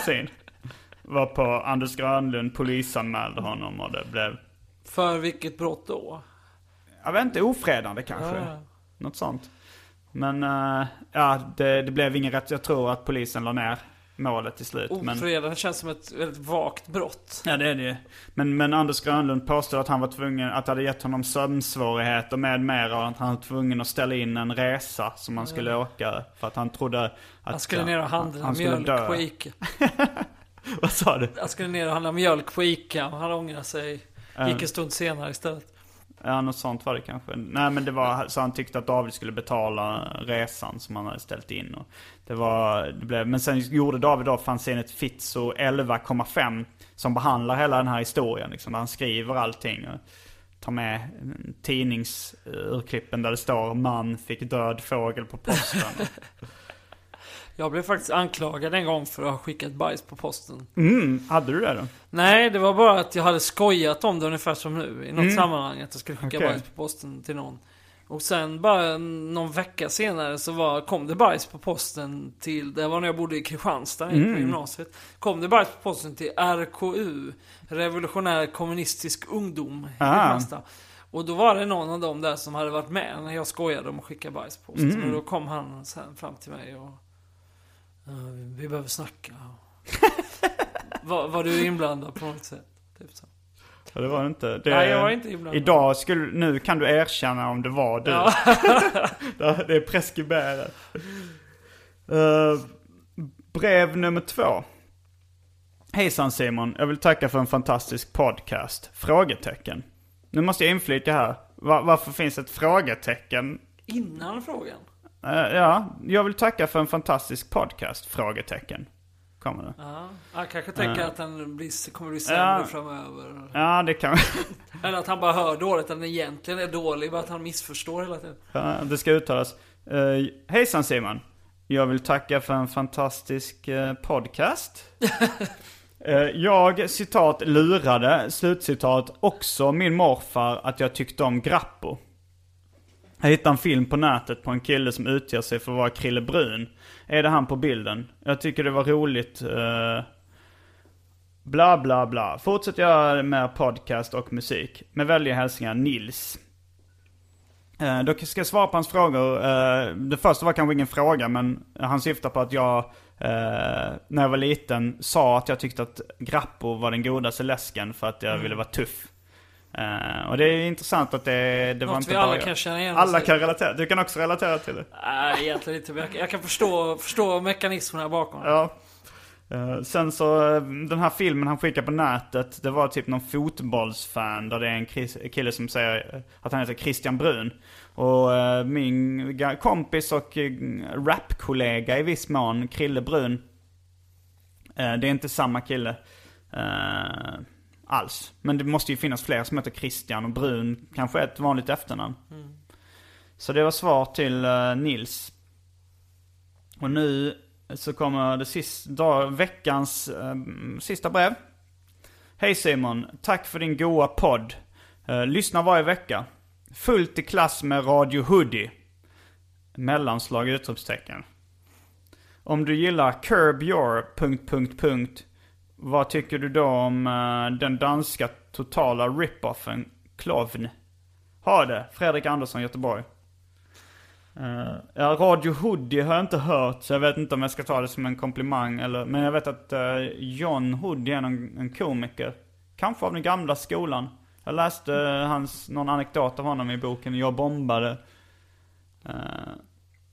Var på Anders Grönlund polisanmälde honom och det blev, För vilket brott då? jag vet inte, ofredande kanske. Ja. Något sånt. Men eh, ja, det, det blev ingen rätt. Jag tror att polisen la ner målet till slut. Men, Ofredande känns som ett väldigt vagt brott. Ja det är det ju. men, men Anders Grönlund påstod att han var tvungen, att det hade gett honom sömnsvårigheter med mera. Och att han var tvungen att ställa in en resa som han skulle åka. För att han trodde att Han skulle ner och handla han skulle mjölk dö. Ica. Vad sa du? Han skulle ner och handla mjölk på Ica och han ångrade sig. Gick en stund senare istället. Ja, något sånt var det kanske. Nej men det var så han tyckte att David skulle betala resan som han hade ställt in. Och det var, det blev, men sen gjorde David då fanzinet Fitzo 11,5 som behandlar hela den här historien. Liksom, där han skriver allting. Och tar med tidningsurklippen där det står man fick död fågel på posten. Jag blev faktiskt anklagad en gång för att ha skickat bajs på posten. Mm, hade du det då? Nej, det var bara att jag hade skojat om det ungefär som nu. I något sammanhang. Att jag skulle skicka Okej. bajs på posten till någon. Och sen bara någon vecka senare så var, kom det bajs på posten till, det var när jag bodde i Kristianstad, mm. på gymnasiet. Kom det bajs på posten till RKU, Revolutionär Kommunistisk Ungdom i Ah. Kristianstad. Och då var det någon av dem där som hade varit med när jag skojade om att skicka bajs på posten. Och då kom han sen fram till mig och... "Ja, vi- behöver snacka. var, var du inblandad på något sätt? Typ så. Ja, det var inte. Det, Nej, jag var inte inblandad. Idag skulle, nu kan du erkänna om det var du. Ja. det är preskriberat. Uh, brev nummer två. Hejsan Simon, jag vill tacka för en fantastisk podcast. Frågetecken. Nu måste jag inflika här. Va- varför finns ett frågetecken? Innan frågan? Eh, ja, jag vill tacka för en fantastisk podcast. Frågetecken. Kommer det. Ja. Jag kanske tänker att den blir, kommer bli sämre Ja. framöver. Ja, det kan Eller att han bara hör dåligt, att den egentligen är dålig, bara att han missförstår hela tiden. Ja, det ska uttalas. Uh, hejsan Simon. Jag vill tacka för en fantastisk eh, podcast. Eh, jag, citat, lurade, slutcitat, också min morfar att jag tyckte om Grappo. Jag hittade en film på nätet på en kille som utger sig för att vara Krille Brun. Är det han på bilden? Jag tycker det var roligt. eh, bla bla bla. Fortsätt göra mer podcast och musik. Med vänliga hälsningar Nils. Eh, Då ska jag svara på hans frågor. Eh, Det första var kanske ingen fråga men han syftar på att jag när jag var liten sa att jag tyckte att Grappo var den godaste läsken för att jag ville vara tuff. Eh, Och det är intressant att det, det var inte vi bara alla jag. kan känna igen Alla kan relatera. Du kan också relatera till det. Nej, egentligen inte. Men jag, jag kan förstå, förstå mekanismerna bakom. Ja. Eh, sen så, eh, den här filmen han skickade på nätet, det var typ någon fotbollsfan där det är en kris- kille som säger att han heter Christian Brun. Och min kompis och rapkollega i viss mån, Krille Brun, det är inte samma kille alls. Men det måste ju finnas fler som heter Christian och Brun kanske är ett vanligt efternamn. Så det var svar till eh, Nils. Och nu så kommer det sista, dag, veckans eh, sista brev. Hej Simon, tack för din goa podd. Eh, lyssnar varje vecka. Fullt i klass med Radio Hoodie. Mellanslag utropstecken. Om du gillar Curb Your... Vad tycker du då om uh, den danska totala rip-offen Klovn? Ha det, Fredrik Andersson, Göteborg. Eh, uh, ja, Radio Hoodie har jag inte hört, så jag vet inte om jag ska ta det som en komplimang eller... Men jag vet att uh, John Hoodie är någon, en komiker. Kanske av den gamla skolan. Jag läste hans, någon anekdot av honom i boken Jag bombade. Uh,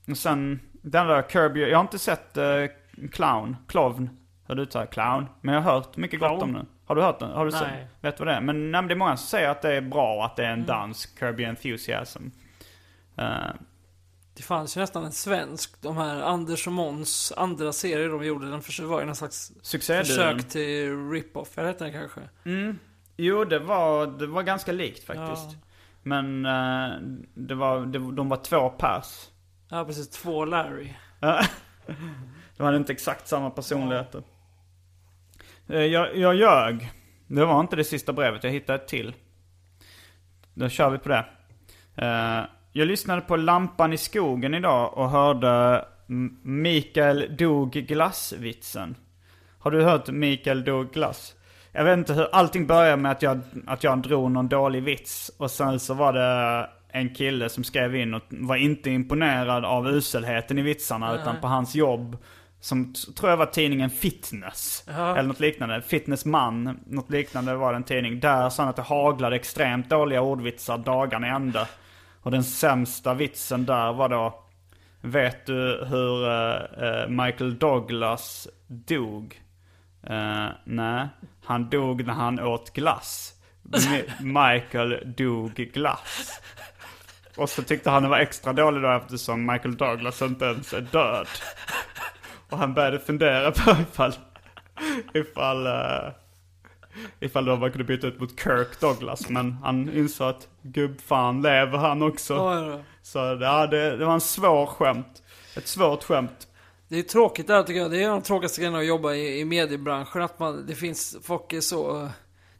och sen, den där Kirby, jag har inte sett uh, Clown, Klovn, hur du uttalar Clown. Men jag har hört mycket gott Clown? om den. Har du hört den? Har du Nej. sett? Vet vad det är? Men, nej, men det är många som säger att det är bra, att det är en Mm. dans, Kirby Enthusiasm. Eh, Det fanns ju nästan en svensk, de här Anders och Måns andra serier de gjorde, den var ju någon slags Succéduon. försök till rip-off, eller hette den kanske? Mm. Jo, det var, det var ganska likt faktiskt. Ja. Men eh, det var, det, de var två pers. Ja, precis. Två Larry. de hade inte exakt samma personligheter. Eh, Jag, jag ljög. Det var inte det sista brevet, jag hittade ett till. Då kör vi på det. Eh, Jag lyssnade på Lampan i skogen idag och hörde Mikael dog glassvitsen. Har du hört Mikael dog glass? Jag vet inte hur, allting började med att jag, att jag drog någon dålig vits. Och sen så var det en kille som skrev in och var inte imponerad av uselheten i vitsarna utan på hans jobb. Som tror jag var tidningen Fitness. Ja. Eller något liknande. Fitnessman, något liknande var det en tidning. Där sa han att det haglade extremt dåliga ordvitsar dagarna i ända. Och den sämsta vitsen där var då Vet du hur eh, Michael Douglas dog? Uh, nej, han dog när han åt glass. Mi- Michael dog glass. Och så tyckte han det var extra dålig då eftersom Michael Douglas inte ens är död. Och han började fundera på ifall, ifall, uh, ifall då man kunde byta ut mot Kirk Douglas. Men han insåg att gubbfan lever han också. Ja, ja. Så ja, det, det var en svår skämt. Ett svårt skämt. Det är tråkigt där tycker jag. Det är en av de tråkigaste grejerna att jobba i, i mediebranschen. Att man, det finns, folk är så...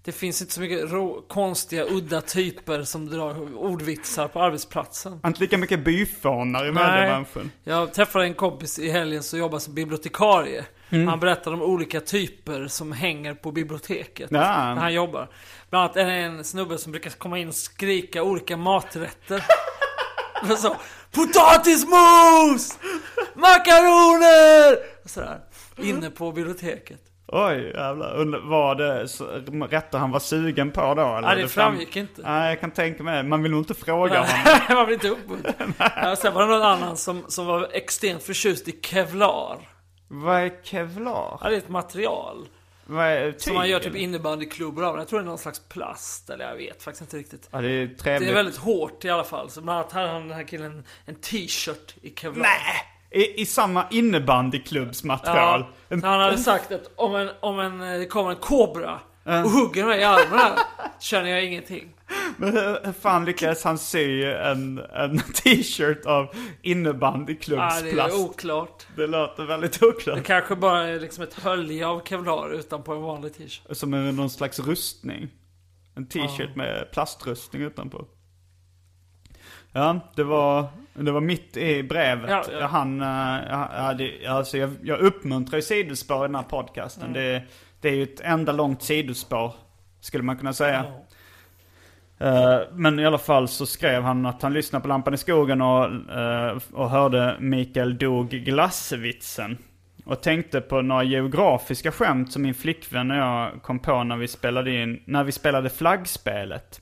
Det finns inte så mycket rå, konstiga, udda typer som drar ordvitsar på arbetsplatsen. Inte lika mycket byfånar i mediebranschen. Jag träffade en kompis i helgen som jobbar som bibliotekarie. Mm. Han berättade om olika typer som hänger på biblioteket. Ja. När han jobbar. Bland annat är det en snubbe som brukar komma in och skrika olika maträtter. Så, Potatismos! Makaroner! Och sådär. Inne på biblioteket. Oj, jävlar. Var det så, rätter han var sugen på då? Eller? Nej, det framgick inte. Nej, jag kan tänka mig det. Man vill nog inte fråga honom. Man blir inte uppmuntrad. Ja, Sen var det någon annan som, som var extremt förtjust i kevlar. Vad är kevlar? Ja, det är ett material. Vad är Som man gör tyg, typ innebandyklubbor av. Jag tror det är någon slags plast, eller jag vet faktiskt inte riktigt. Ja, det är Det trevligt. är väldigt hårt i alla fall. Så bland annat hade han den här killen en t-shirt i kevlar. Nej! I, I samma innebandyklubbsmaterial. Ja, så han hade sagt att om en, om en, eh, det kommer en kobra och hugger mig i här, känner jag ingenting. Men hur, fan lyckades han sy en, en t-shirt av Ja, det innebandyklubbsplast? är oklart. det låter väldigt oklart. Det kanske bara är liksom ett hölje av kevlar utanpå en vanlig t-shirt. Som en, någon slags rustning. En t-shirt Ja. med plastrustning utanpå. Ja, det var, det var mitt i brevet. Ja, ja. Han, uh, ja, det, alltså jag, jag uppmuntrar ju sidospår i den här podcasten. Det, det är ju ett enda långt sidospår, skulle man kunna säga. Eh, men i alla fall så skrev han att han lyssnade på Lampan i skogen och, eh, och hörde Mikael dog glassvitsen. Och tänkte på några geografiska skämt som min flickvän och jag kom på när vi spelade in, när vi spelade flaggspelet.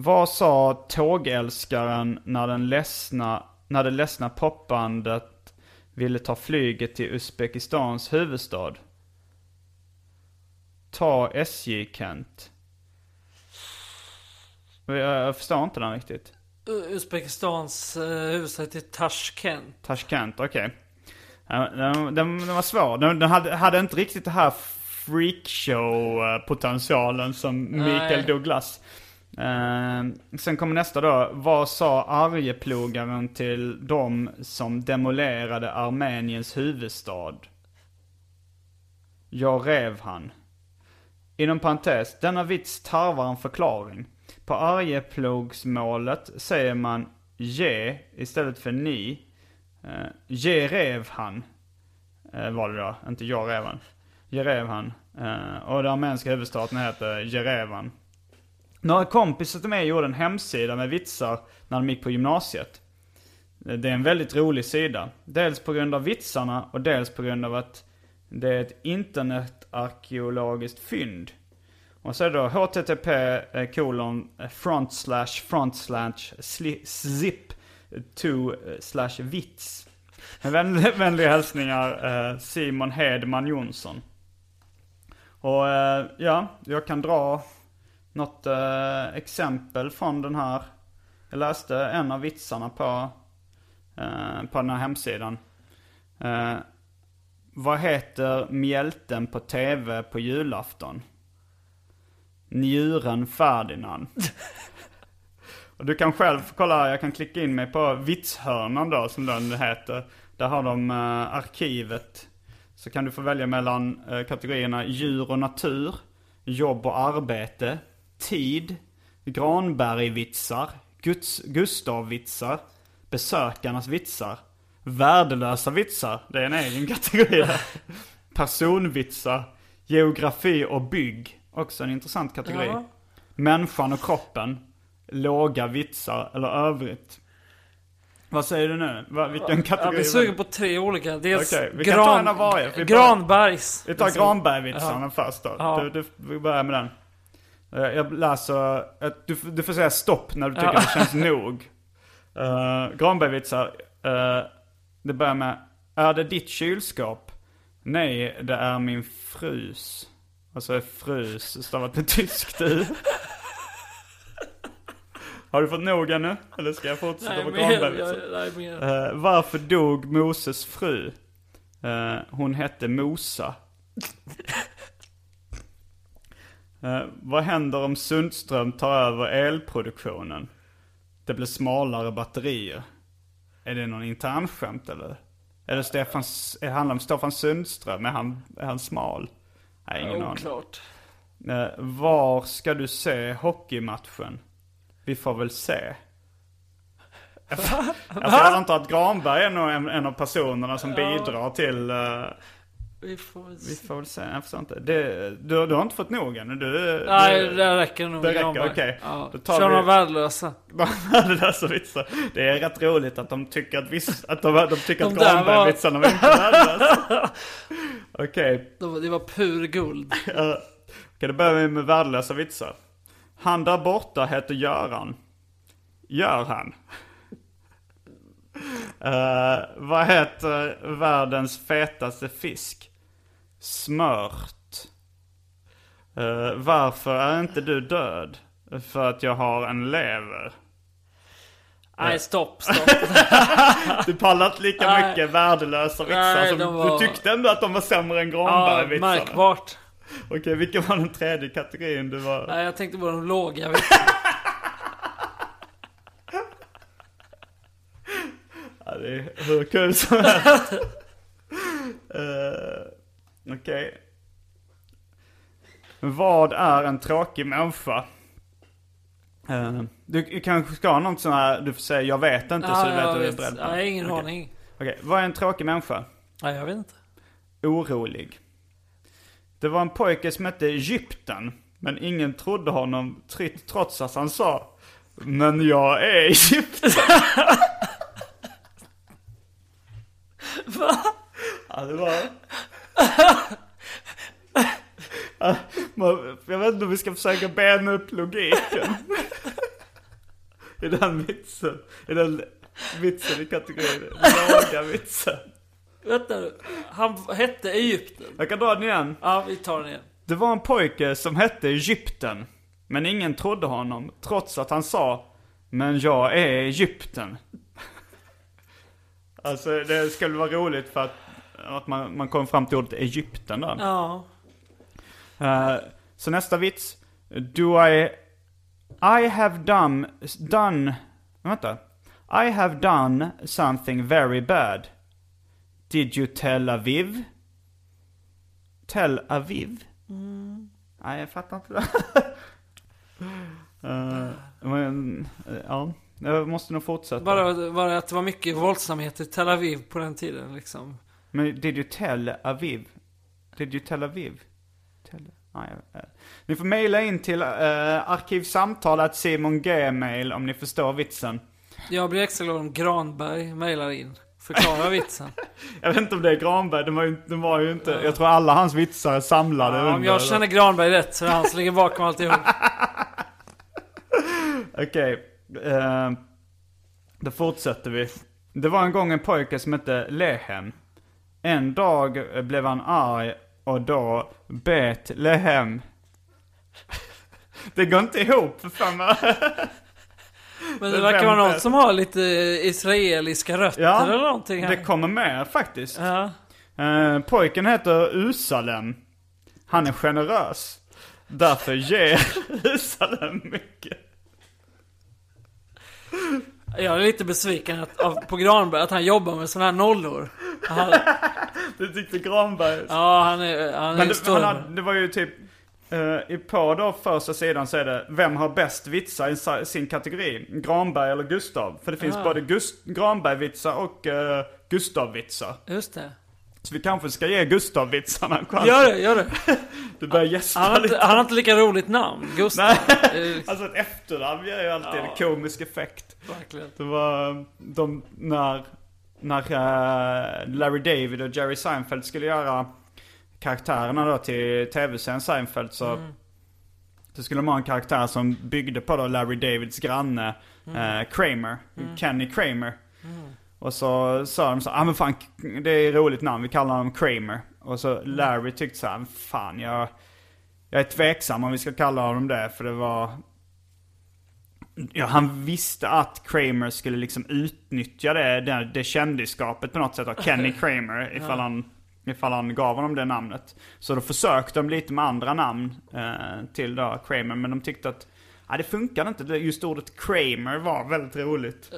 Vad sa tågälskaren när den ledsna, när det ledsna popbandet ville ta flyget till Uzbekistans huvudstad? Ta SJ Kent. Jag, jag förstår inte den riktigt. Uzbekistans uh, huvudstad heter Tashkent. Tashkent, okej. Ja, Den, den, den var svår. Den, den hade, hade inte riktigt det här freakshow-potentialen som Mikael Nej. Douglas. Eh, sen kommer nästa då. Vad sa Arjeplogaren till de som demolerade Armeniens huvudstad? Jag rev han. Inom parentes, denna vits tarvar en förklaring. På Arjeplogsmålet säger man ge istället för ni. Uh, ge rev han. Uh, var det då, inte jag rev han. Jerevan. Uh, ehm, och den armeniska huvudstaden heter Jerevan. Några kompisar till mig gjorde en hemsida med vitsar när de gick på gymnasiet. Det är en väldigt rolig sida. Dels på grund av vitsarna och dels på grund av att det är ett internetarkeologiskt fynd. Och så är det då http eh, kolon eh, front slash front slash zip to eh, slash vits. Vänliga hälsningar Simon Hedman Jonsson. Och ja, jag kan dra något eh, exempel från den här. Jag läste en av vitsarna på, eh, på den här hemsidan. Eh, vad heter mjälten på tv på julafton? Njuren Ferdinand. Och du kan själv kolla, jag kan klicka in mig på Vitshörnan då som den heter. Där har de eh, arkivet. Så kan du få välja mellan eh, kategorierna djur och natur, jobb och arbete, tid, Granbergvitsar, Guds, Gustavvitsar, besökarnas vitsar, värdelösa vitsar, det är en egen kategori där. Personvitsar, geografi och bygg, också en intressant kategori. Ja. Människan och kroppen, låga vitsar eller övrigt. Vad säger du nu? Vilken kategori? blir sugen på tre olika. Dels Okej, vi kan ta en av varje. Vi börjar- Granbergs. Vi tar Granbergvitsarna först då. Ja. Du, du, vi börjar med den. Eh, Jag läser, ett- du, du får säga stopp när du tycker Ja. det känns nog. Uh, Granbergvitsar, uh, det börjar med, är det ditt kylskåp? Nej, det är min frus. Och så är fru stavat med tyskt u. Har du fått nog ännu? Eller ska jag fortsätta Nej, på. Granberg? Jag, nej, mer. Eh, varför dog Moses fru? Eh, hon hette Mosa. Eh, vad händer om Sundström tar över elproduktionen? Det blir smalare batterier. Är det någon internskämt eller? Eller Stefan, är- handlar om Stefan Sundström? Är han, är han smal? Nej, ingen aning. Oklart. Eh, var ska du se hockeymatchen? Vi får väl se. Alltså, jag antar att Granberg är nog en, en av personerna som bidrar till... eh, Vi får väl vi se. får väl se, jag förstår inte. Det, du, du har inte fått nog ännu? Du, Nej, du, det räcker nog. det räcker, okej. Ja. Då tar Kör vi- några värdelösa. så vitsar. Det är rätt roligt att de tycker att, viss, att, de, de tycker att De var- Granberg-vitsarna var inte värdelösa. Okej, Det var, det var pur guld. uh, okay, då börjar vi med värdelösa vitsar. Han där borta heter Göran. Gör han? Eh, vad heter världens fetaste fisk? Smört. Eh, varför är inte du död? För att jag har en lever. Nej, stopp, stopp. Du pallar inte lika Nej. mycket värdelösa vitsar. Som, var- Du tyckte ändå att de var sämre än Ja, Granberg-vitsarna. märkbart. Okej, vilken var den tredje kategorin du var? Nej, jag tänkte på de låga vitsarna. Ja, det är hur kul som helst. uh, Okej. Vad är en tråkig människa? Eh, du kanske ska ha något sånt här, du får säga jag vet inte så du vet vad du är beredd på. Jag har ingen Okej. aning. Okej, vad är en tråkig människa? Nej, jag vet inte. Orolig. Det var en pojke som hette Egypten. Men ingen trodde honom tr- trots att han sa Men jag är Egypten. Va? Ja, det var... Jag vet inte om vi ska försöka bena upp logiken. I den vitsen. I den vitsen i kategorin låga vitsen. Vänta nu. Han hette Egypten. Jag kan dra den igen. Ja, vi tar den igen. Det var en pojke som hette Egypten. Men ingen trodde honom, trots att han sa Men jag är Egypten. Alltså det skulle vara roligt för att, att man, man kom fram till ordet Egypten där. Ja. Eh, så nästa vits. Do I... I have done... Done... Vänta. I have done something very bad. Did you tell Aviv? Tel Aviv? Nej, jag fattar inte det. Eh, men, eh, ja. Jag måste nog fortsätta. Bara, bara att det var mycket våldsamhet i Tel Aviv på den tiden liksom. Men did you tell Aviv? Did you tell Aviv? Tell... Nej, eh. Ni får mejla in till uh, arkivsamtalet Simon Gmail om ni förstår vitsen. Jag blir extra glad om Granberg mejlar in. Förklara vitsen. Jag vet inte om det är Granberg, de var ju, de var ju inte... Jag tror alla hans vitsar är samlade Ja, om under- jag känner Granberg rätt så är han som ligger bakom alltihop. Okej. eh, då fortsätter vi. Det var en gång en pojke som hette Lehem. En dag blev han arg och då bet Lehem. Det går inte ihop för fan. Men det verkar vara någon som har lite israeliska rötter Ja, eller någonting här. Det kommer med faktiskt. Ja. Eh, pojken heter Usalem. Han är generös. Därför ger Usalem mycket. Jag är lite besviken att, av, på Granberg att han jobbar med sådana här nollor. Han, Du tyckte Granberg. ja, han är, han är Men det, han hade, det var ju typ, eh, i på då första sidan så är det, vem har bäst vitsar i sin kategori? Granberg eller Gustav? För det finns Ah. både Gust- Granberg-vitsar och uh, Gustav-vitsar. Just det. Så vi kanske ska ge Gustav-vitsarna en chans. Gör det, gör det. Du börjar gäspa Han har, lite. inte, han har inte lika roligt namn, Gustav. Nej. Alltså ett efternamn ger ju alltid Ja. en komisk effekt. Verkligen. Det var de, när, när eh, Larry David och Jerry Seinfeld skulle göra karaktärerna då till tv-serien Seinfeld så Mm. så skulle de ha en karaktär som byggde på då Larry Davids granne Mm. eh, Kramer, Kenny Kramer. Och så sa de så ah men fan det är ett roligt namn, vi kallar honom Kramer. Och så Larry tyckte så här, fan jag, Jag är tveksam om vi ska kalla honom det, för det var... Ja, han visste att Kramer skulle liksom utnyttja det, det, det kändisskapet på något sätt av Kenny Kramer ifall, han, ifall han gav honom det namnet. Så då försökte de lite med andra namn eh, till då Kramer, men de tyckte att ja, det funkade inte. Just ordet Kramer var väldigt roligt.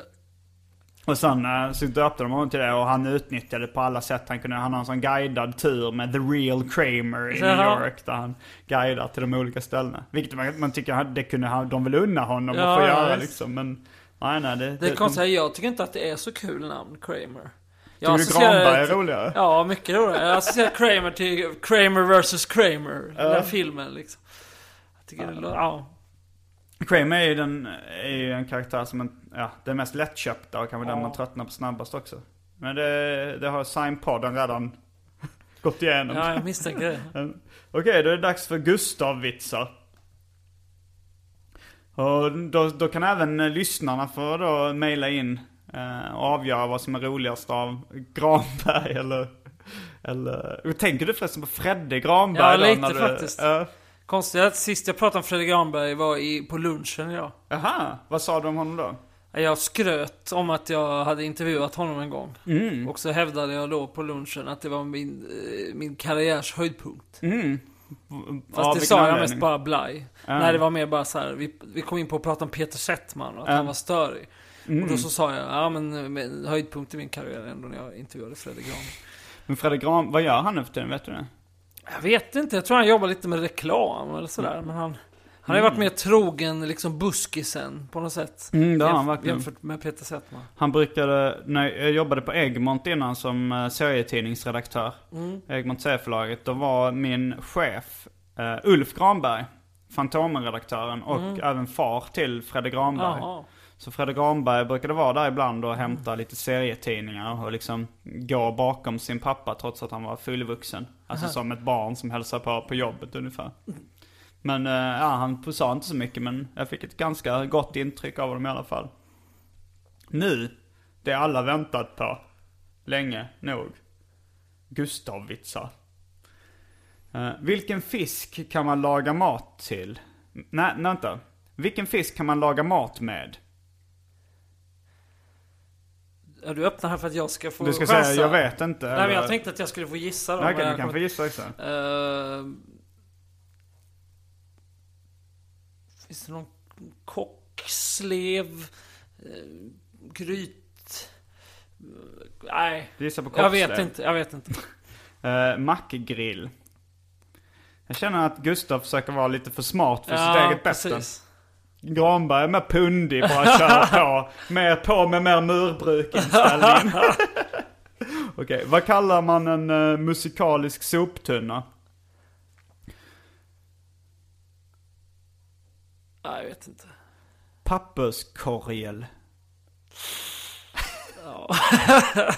Och sen eh, så döpte de honom till det och han utnyttjade det på alla sätt han kunde. Han har en sån guidad tur med The Real Kramer i New. York. Där han guidar till de olika ställena. Vilket man, man tycker att det kunde han- de vill unna honom Ja, att få göra visst. liksom. Men nej, nej. Det, Det är konstigt, jag tycker inte att det är så kul namn, Kramer. Jag Tycker du Granberg det är roligare? Ja, mycket roligare. Jag associerar Kramer till Kramer vs Kramer. Den där filmen liksom. Jag tycker det låter, ja. Kramer är ju, den, är ju en karaktär som en, ja, den mest lättköpta och kanske den Ja. man tröttnar på snabbast också. Men det, det har Sign-podden redan gått igenom. Ja, jag misstänker det. Okej, då är det dags för Gustav-vitsar. Och då, då kan även eh, lyssnarna få då mejla in eh, och avgöra vad som är roligast av Granberg eller... eller tänker du förresten på Fredde Granberg? Ja, då, lite när du- faktiskt. Ja. Konstigt att sist jag pratade om Fredrik Granberg var i, på lunchen idag. Jaha, vad sa du om honom då? Jag skröt om att jag hade intervjuat honom en gång. Mm. Och så hävdade jag då på lunchen att det var min, eh, min karriärs höjdpunkt. Mm. Fast Av det sa jag mest bara blaj. Nej, det var mer bara så här. Vi, vi kom in på att prata om Peter Settman och att Ja. han var störig. Mm. Och då så sa jag, ja men, men höjdpunkt i min karriär är ändå när jag intervjuade Fredrik Granberg. Men Fredrik Gran, vad gör han nu för tiden? Vet du det? Jag vet inte, jag tror han jobbar lite med reklam eller sådär. Men han, han har ju varit mer trogen liksom buskisen på något sätt. Mm, det har han verkligen. Jämfört med Peter Settman. Han brukade, när jag jobbade på Egmont innan som uh, serietidningsredaktör. Mm. Egmont serieförlaget. Då var min chef eh, Ulf Granberg. Fantomen-redaktören och även far till Fredde Granberg. Mm. Så Fredde Granberg brukade vara där ibland och hämta lite serietidningar och liksom gå bakom sin pappa trots att han var fullvuxen. Alltså som ett barn som hälsar på på jobbet ungefär. Men eh, ja, han sa inte så mycket men jag fick ett ganska gott intryck av honom i alla fall. Nu, det alla väntat på, länge nog. Gustav-vitsar. Eh, vilken fisk kan man laga mat till? Nej vänta. Vilken fisk kan man laga mat med? Ja, du öppnar här för att jag ska få Du ska chansa. säga jag vet inte. Nej, men jag eller- tänkte att jag skulle få gissa då. Okej, men du jag kan få gissa också. Eh, finns det någon kockslev? Uh, gryt? Eh, nej, gissar på jag kockslev. vet inte. Jag vet inte. Uh, mackgrill. Jag känner att Gustav försöker vara lite för smart för sitt ja, eget bästa. Granberg är mer pundig, bara kör på. Mer på med mer murbruk-inställning. Okej, vad kallar man en eh, musikalisk soptunna? Nej, jag vet inte. Papperskorgel. Ja,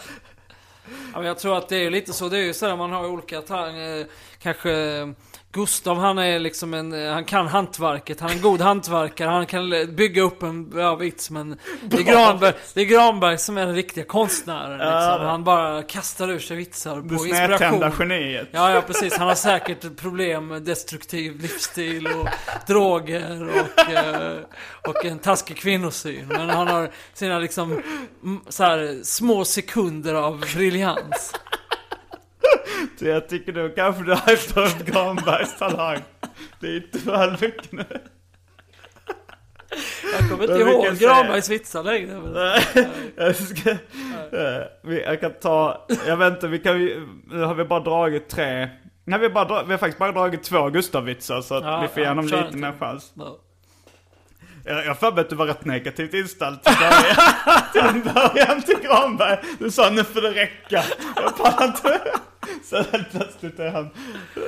men jag tror att det är lite så. Det är ju så där man har olika talanger. Kanske eh, Gustav, han är liksom en, eh, han kan hantverket. Han är en god hantverkare. Han kan eh, bygga upp en bra vits. Men det är, Granberg, det är Granberg som är den riktiga konstnären. Liksom. Han bara kastar ur sig vitsar Det på inspiration. geniet. Ja, ja precis. Han har säkert problem med destruktiv livsstil och droger och, eh, och en taskig kvinnosyn. Men han har sina liksom så här, små sekunder av briljans. Så jag tycker då kanske du hypar upp Granbergs talang. Det är inte väl mycket nu. Jag kommer inte ihåg Granbergs vitsar längre. Men, Jag ska... eh, Jag kan ta... Jag vet inte, vi kan ju... Nu har vi bara dragit tre... Nej, vi har, bara vi har faktiskt bara dragit två Gustav-vitsar så att Ja, vi får ja, igenom kör lite mer chans. ja. Jag har för mig att du var rätt negativt inställd till början. till en början till Granberg. Du sa nu får det räcka. Jag pallar inte. Sen helt plötsligt är han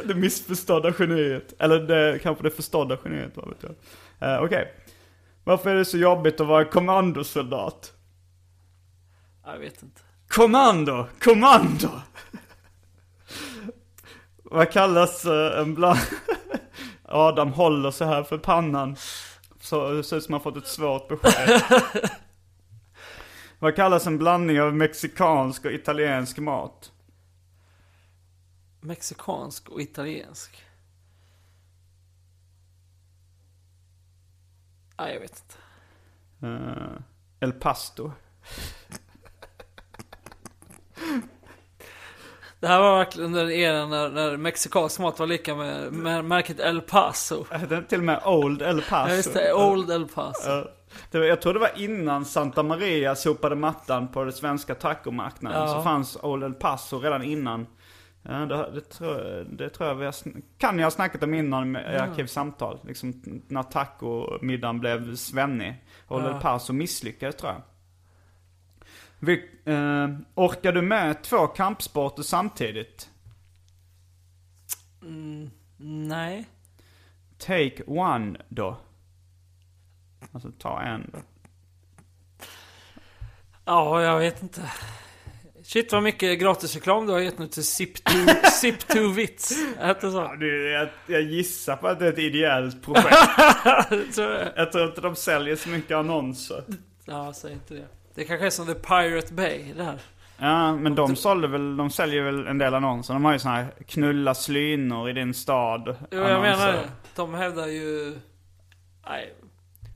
det missförstådda geniet. Eller det, kanske det förstådda geniet, vad vet jag. Uh, Okej. Varför är det så jobbigt att vara kommandosoldat? Jag vet inte. Kommando! Kommando! Vad kallas eh, en bland... Adam håller så här för pannan. Så det ser ut som man fått ett svårt besked. Vad kallas en blandning av mexikansk och italiensk mat? Mexikansk och italiensk? Nej, jag vet inte. Uh, El Pasto. Det här var verkligen den eran när, när mexikansk mat var lika med, med märket El Paso. Den till och med Old El Paso? Ja, just det. Old El Paso. Ja. Det var, jag tror det var innan Santa Maria sopade mattan på den svenska tacomarknaden. Ja. Så fanns Old El Paso redan innan. Ja, det, det, tror, det tror jag vi har, kan jag ha snackat om innan i arkivsamtal. Liksom när tacomiddagen blev svennig. Old. El Paso misslyckades tror jag. Vi, eh, orkar du med två kampsporter samtidigt? Mm, nej. Take one då. Alltså ta en. Ja, jag vet inte. Shit vad mycket gratisreklam du har gett nu till Zip to, Zip to Vits. Hette så? Ja, du, jag, jag gissar på att det är ett ideellt projekt. Tror jag. jag tror inte de säljer så mycket annonser. Ja, säg inte det. Det kanske är som The Pirate Bay, det här. Ja, men de sålde väl, de säljer väl en del annonser. De har ju såna här knulla slynor i din stad. Jo, jag menar det. De hävdar ju... Nej,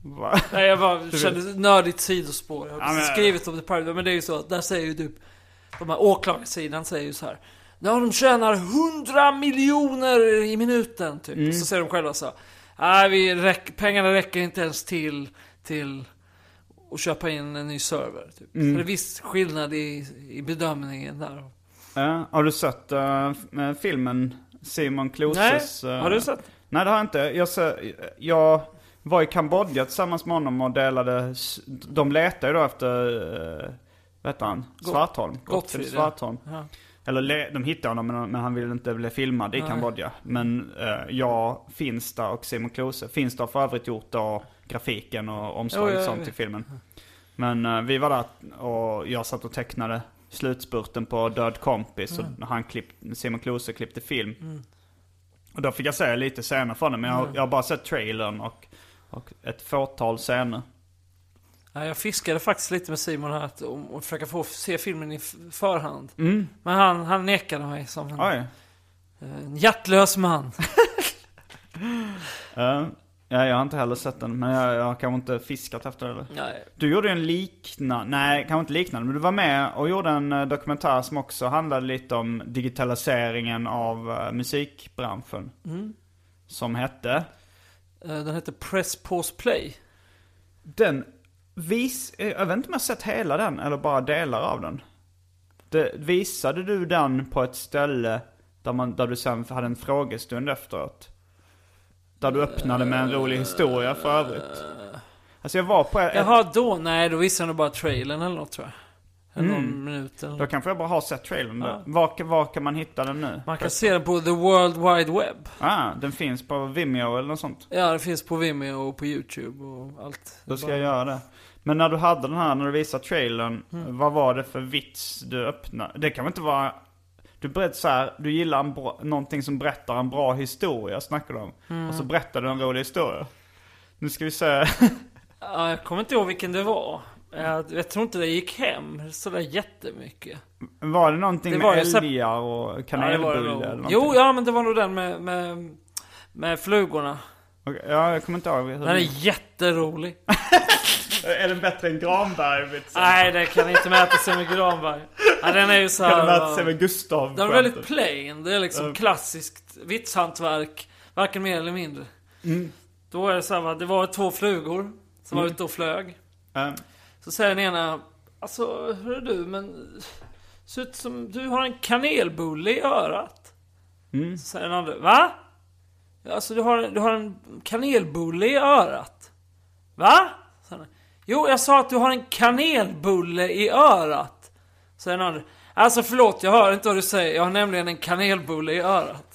Va? nej jag bara kände nördigt sidospår. Jag har Ja, men- skrivit om The Pirate Bay, men det är ju så att där säger ju typ... De här åklagarsidan säger ju så här. Ja, de tjänar 100 miljoner i minuten, typ. Mm. Så säger de själva så. Nej, vi räck, pengarna räcker inte ens till, till att köpa in en ny server. Typ. Mm. Så det är viss skillnad i, i bedömningen där. Ja, har du sett uh, filmen Simon Kloses? Nej, eh, har du sett? Nej, det har jag inte. Jag, ser, jag var i Kambodja tillsammans med honom och delade... De letar ju då efter... Uh, vad heter han? Svartholm. Gottfrid. Svartholm. Ja. Eller le, de hittade honom men, men han ville inte bli filmad i Nej. Kambodja. Men eh, jag, Finsta och Simon Klose. Finsta har för övrigt gjort då grafiken och omslaget och sånt till filmen. Men eh, vi var där och jag satt och tecknade slutspurten på Död kompis. Mm. Och han klipp, Simon Klose klippte film. Och då fick jag se lite scener från det. Men jag, Mm. jag har bara sett trailern och, och ett fåtal scener. Ja, jag fiskade faktiskt lite med Simon här att, om att försöka få se filmen i förhand. Mm. Men han, han nekade mig som en, Oj. en hjärtlös man. Eh, ja, jag har inte heller sett den. Men jag, jag har kanske inte fiskat efter det. eller? Nej. Du gjorde en liknande, nej kanske inte liknande, men du var med och gjorde en eh, dokumentär som också handlade lite om digitaliseringen av eh, musikbranschen. Som hette, Eh, Den heter Press Pause Play. den vis, jag vet inte om jag sett hela den eller bara delar av den. Det, visade du den på ett ställe där, man, där du sen hade en frågestund efteråt? Där du öppnade med en rolig historia för övrigt. Alltså jag var på ett, Jaha, då? Nej, då visade han bara trailern eller något tror jag. Eller någon minut eller Då kanske jag bara har sett trailern. Ja. Var, var kan man hitta den nu? Man kan se den på The World Wide Web. Ah, den finns på Vimeo eller något sånt. Ja, det finns på Vimeo och på YouTube och allt. Då ska Bara- jag göra det. Men när du hade den här, när du visade trailern, Mm. vad var det för vits du öppnade? Det kan väl inte vara... Du berättar så här, du gillar en bra, någonting som berättar en bra historia, snackar du om. Mm. Och så berättar du en rolig historia. Nu ska vi se. Ja, jag kommer inte ihåg vilken det var. Jag, jag tror inte det gick hem sådär jättemycket. Var det någonting Det med var så- älgar och Ja, kanelbulle nog. eller? Jo, ja men det var nog den med, med, med flugorna. Okej, Ja, jag kommer inte ihåg. Den är jätterolig. Är den bättre än Granberg-vitsen? Nej, det kan inte mäta sig med Granberg. Ja, den är ju så Kan den mäta här. sig med Gustav? Den är väldigt plain. Det är liksom klassiskt vitshantverk. Varken mer eller mindre. Mm. Då är det så här, det var två flugor som var ute och flög. Eh, Så säger den ena, alltså hör du men... Ser ut som du har en kanelbulle i örat. Mm. Så säger den andra, va? Alltså du har, du har en kanelbulle i örat. Va? Jo, jag sa att du har en kanelbulle i örat. Säger den andra, alltså förlåt, jag hör inte vad du säger. Jag har nämligen en kanelbulle i örat.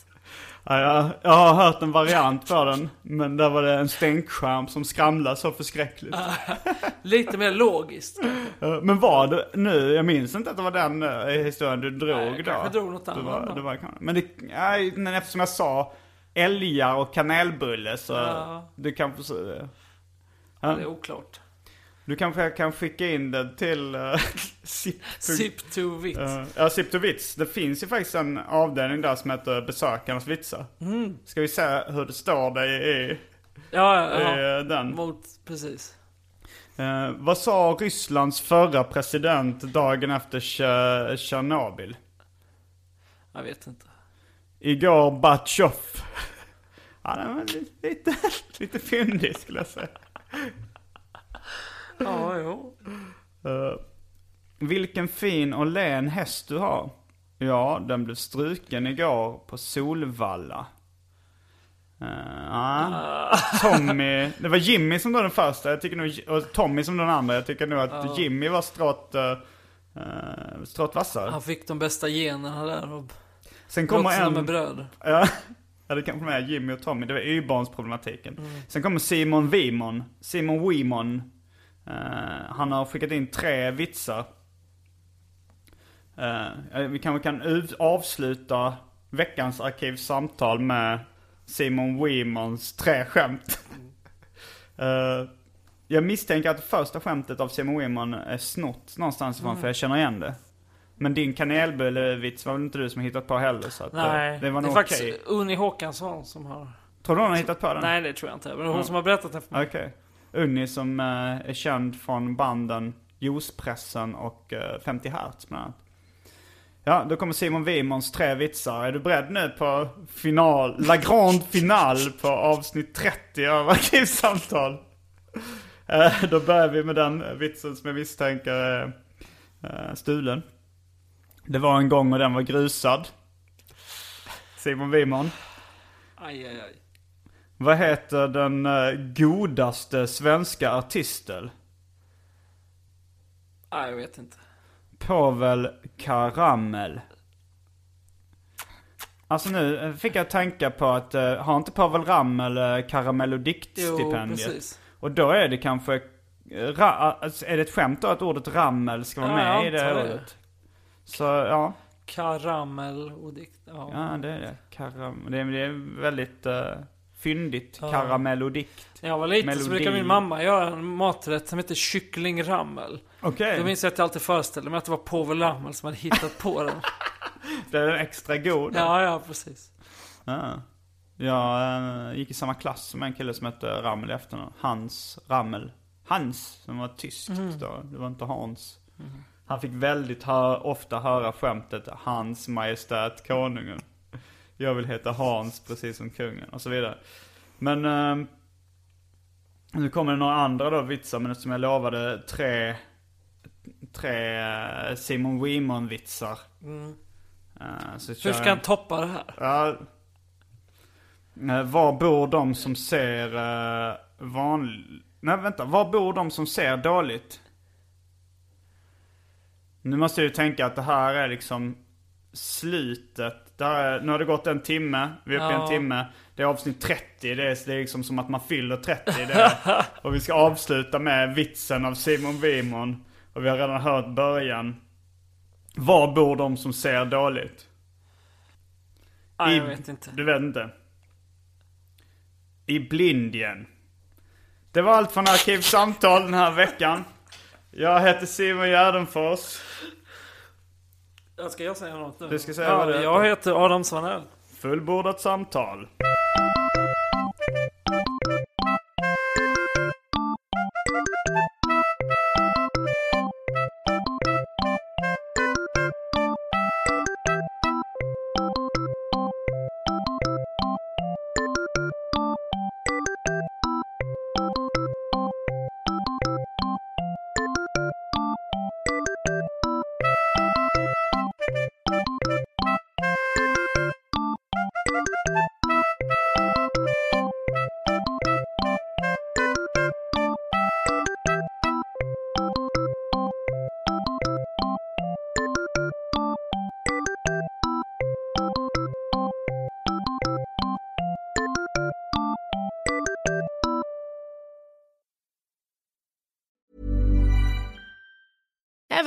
Ja, jag, jag har hört en variant för den. Men där var det en stänkskärm som skramlade så förskräckligt. Lite mer logiskt. Eh, Men var det nu, jag minns inte att det var den eh, historien du drog Nej, jag då. kanske drog något det annat var, då. det var, Men, det, nej, men eftersom jag sa älgar och kanelbulle så Ja. du kan få se- Det är oklart. Du kanske kan skicka in det till uh, Zip. To vitt. Uh, ja, Zip to Vits. Det finns ju faktiskt en avdelning där som heter Besökarnas vitsar. Mm. Ska vi se hur det står det i... Ja, ja, ja. är den. Mot, precis. Eh, vad sa Rysslands förra president dagen efter Tje- Tjernobyl? Jag vet inte. Igor Batjov. Ja, den var li- lite, lite fyndig skulle jag säga. Ja, jo. Eh, vilken fin och len häst du har. Ja, den blev struken igår på Solvalla. Uh. Tommy, det var Jimmy som var den första, jag tycker nog, och Tommy som den andra. Jag tycker nog att Jimmy var stråt, uh, uh, stråt vassare. Han fick de bästa generna där och Sen kommer en... med bröd. Ja, det kanske med Jimmy och Tommy. Det var Y-barnsproblematiken. Sen kommer Simon Wimon. Simon Wimon. Eh, han har skickat in tre vitsar. Eh, vi kanske kan ut- avsluta veckans arkivsamtal med Simon Wimons tre skämt. Eh, jag misstänker att första skämtet av Simon Wimon är snott någonstans ifrån för jag känner igen det. Men din kanelbullevits var väl inte du som hittat på heller så att eh, Nej, det var det är nog faktiskt okej. Unni Håkansson som har... Tror du hon har hittat på den? Nej, det tror jag inte. Men det hon Ja. som har berättat det för mig. Okej. Unni som eh, är känd från banden Juicepressen och eh, 50 Hertz bland annat. Ja, då kommer Simon Wimons tre vitsar. Är du beredd nu på final, la grande final på avsnitt 30 av Arkivsamtal? Eh, då börjar vi med den vitsen som jag misstänker är stulen. Det var en gång och den var grusad. Simon Wimon. Aj, aj, aj. Vad heter den eh, godaste svenska artisten? Nej, jag vet inte. Povel Karamel. Alltså nu eh, fick jag tänka på att, uh, har inte Povel Ramel uh, karamell och då är det kanske, eh, ra, alltså, är det ett skämt då att ordet rammel ska vara Ja, med i det ordet? Så ja, Karamell och dikt. Ja. ja det är det. Karam, det, är, det är väldigt uh, fyndigt. Ja. Karamell och dikt. När jag var liten så brukade min mamma göra en maträtt som heter kycklingrammel. Okej, Då minns jag att jag alltid föreställde mig att det var Povel Ramel som hade hittat på den. det är extra god. Ja, ja, precis. Ja. Jag eh, gick i samma klass som en kille som hette Rammel i efternamn. Hans Rammel. Hans, som var tyskt då. Det var inte Hans. Han fick väldigt hö- ofta höra skämtet Hans Majestät Konungen. Jag vill heta Hans precis som kungen och så vidare. Men eh, nu kommer det några andra då vitsar men eftersom jag lovade tre, tre eh, Simon Wimon vitsar. Eh, så Hur ska jag- han toppa det här? Ja. Eh, Var bor de som ser uh, vanlig... Nej vänta, var bor de som ser dåligt? Nu måste ju tänka att det här är liksom slutet. Här är, nu har det gått en timme, vi är uppe i en timme. Det är avsnitt 30, det är, det är liksom som att man fyller 30. Det är, och vi ska avsluta med vitsen av Simon Wimon. Och vi har redan hört början. Var bor de som ser dåligt? Nej, I- jag vet inte. Du vet inte? I Blindien. Det var allt från Arkivsamtal den här veckan. Jag heter Simon Gärdenfors. Ska jag säga något nu? Du ska säga ja, vad det är. Jag heter Adam Svanell. Fullbordat samtal.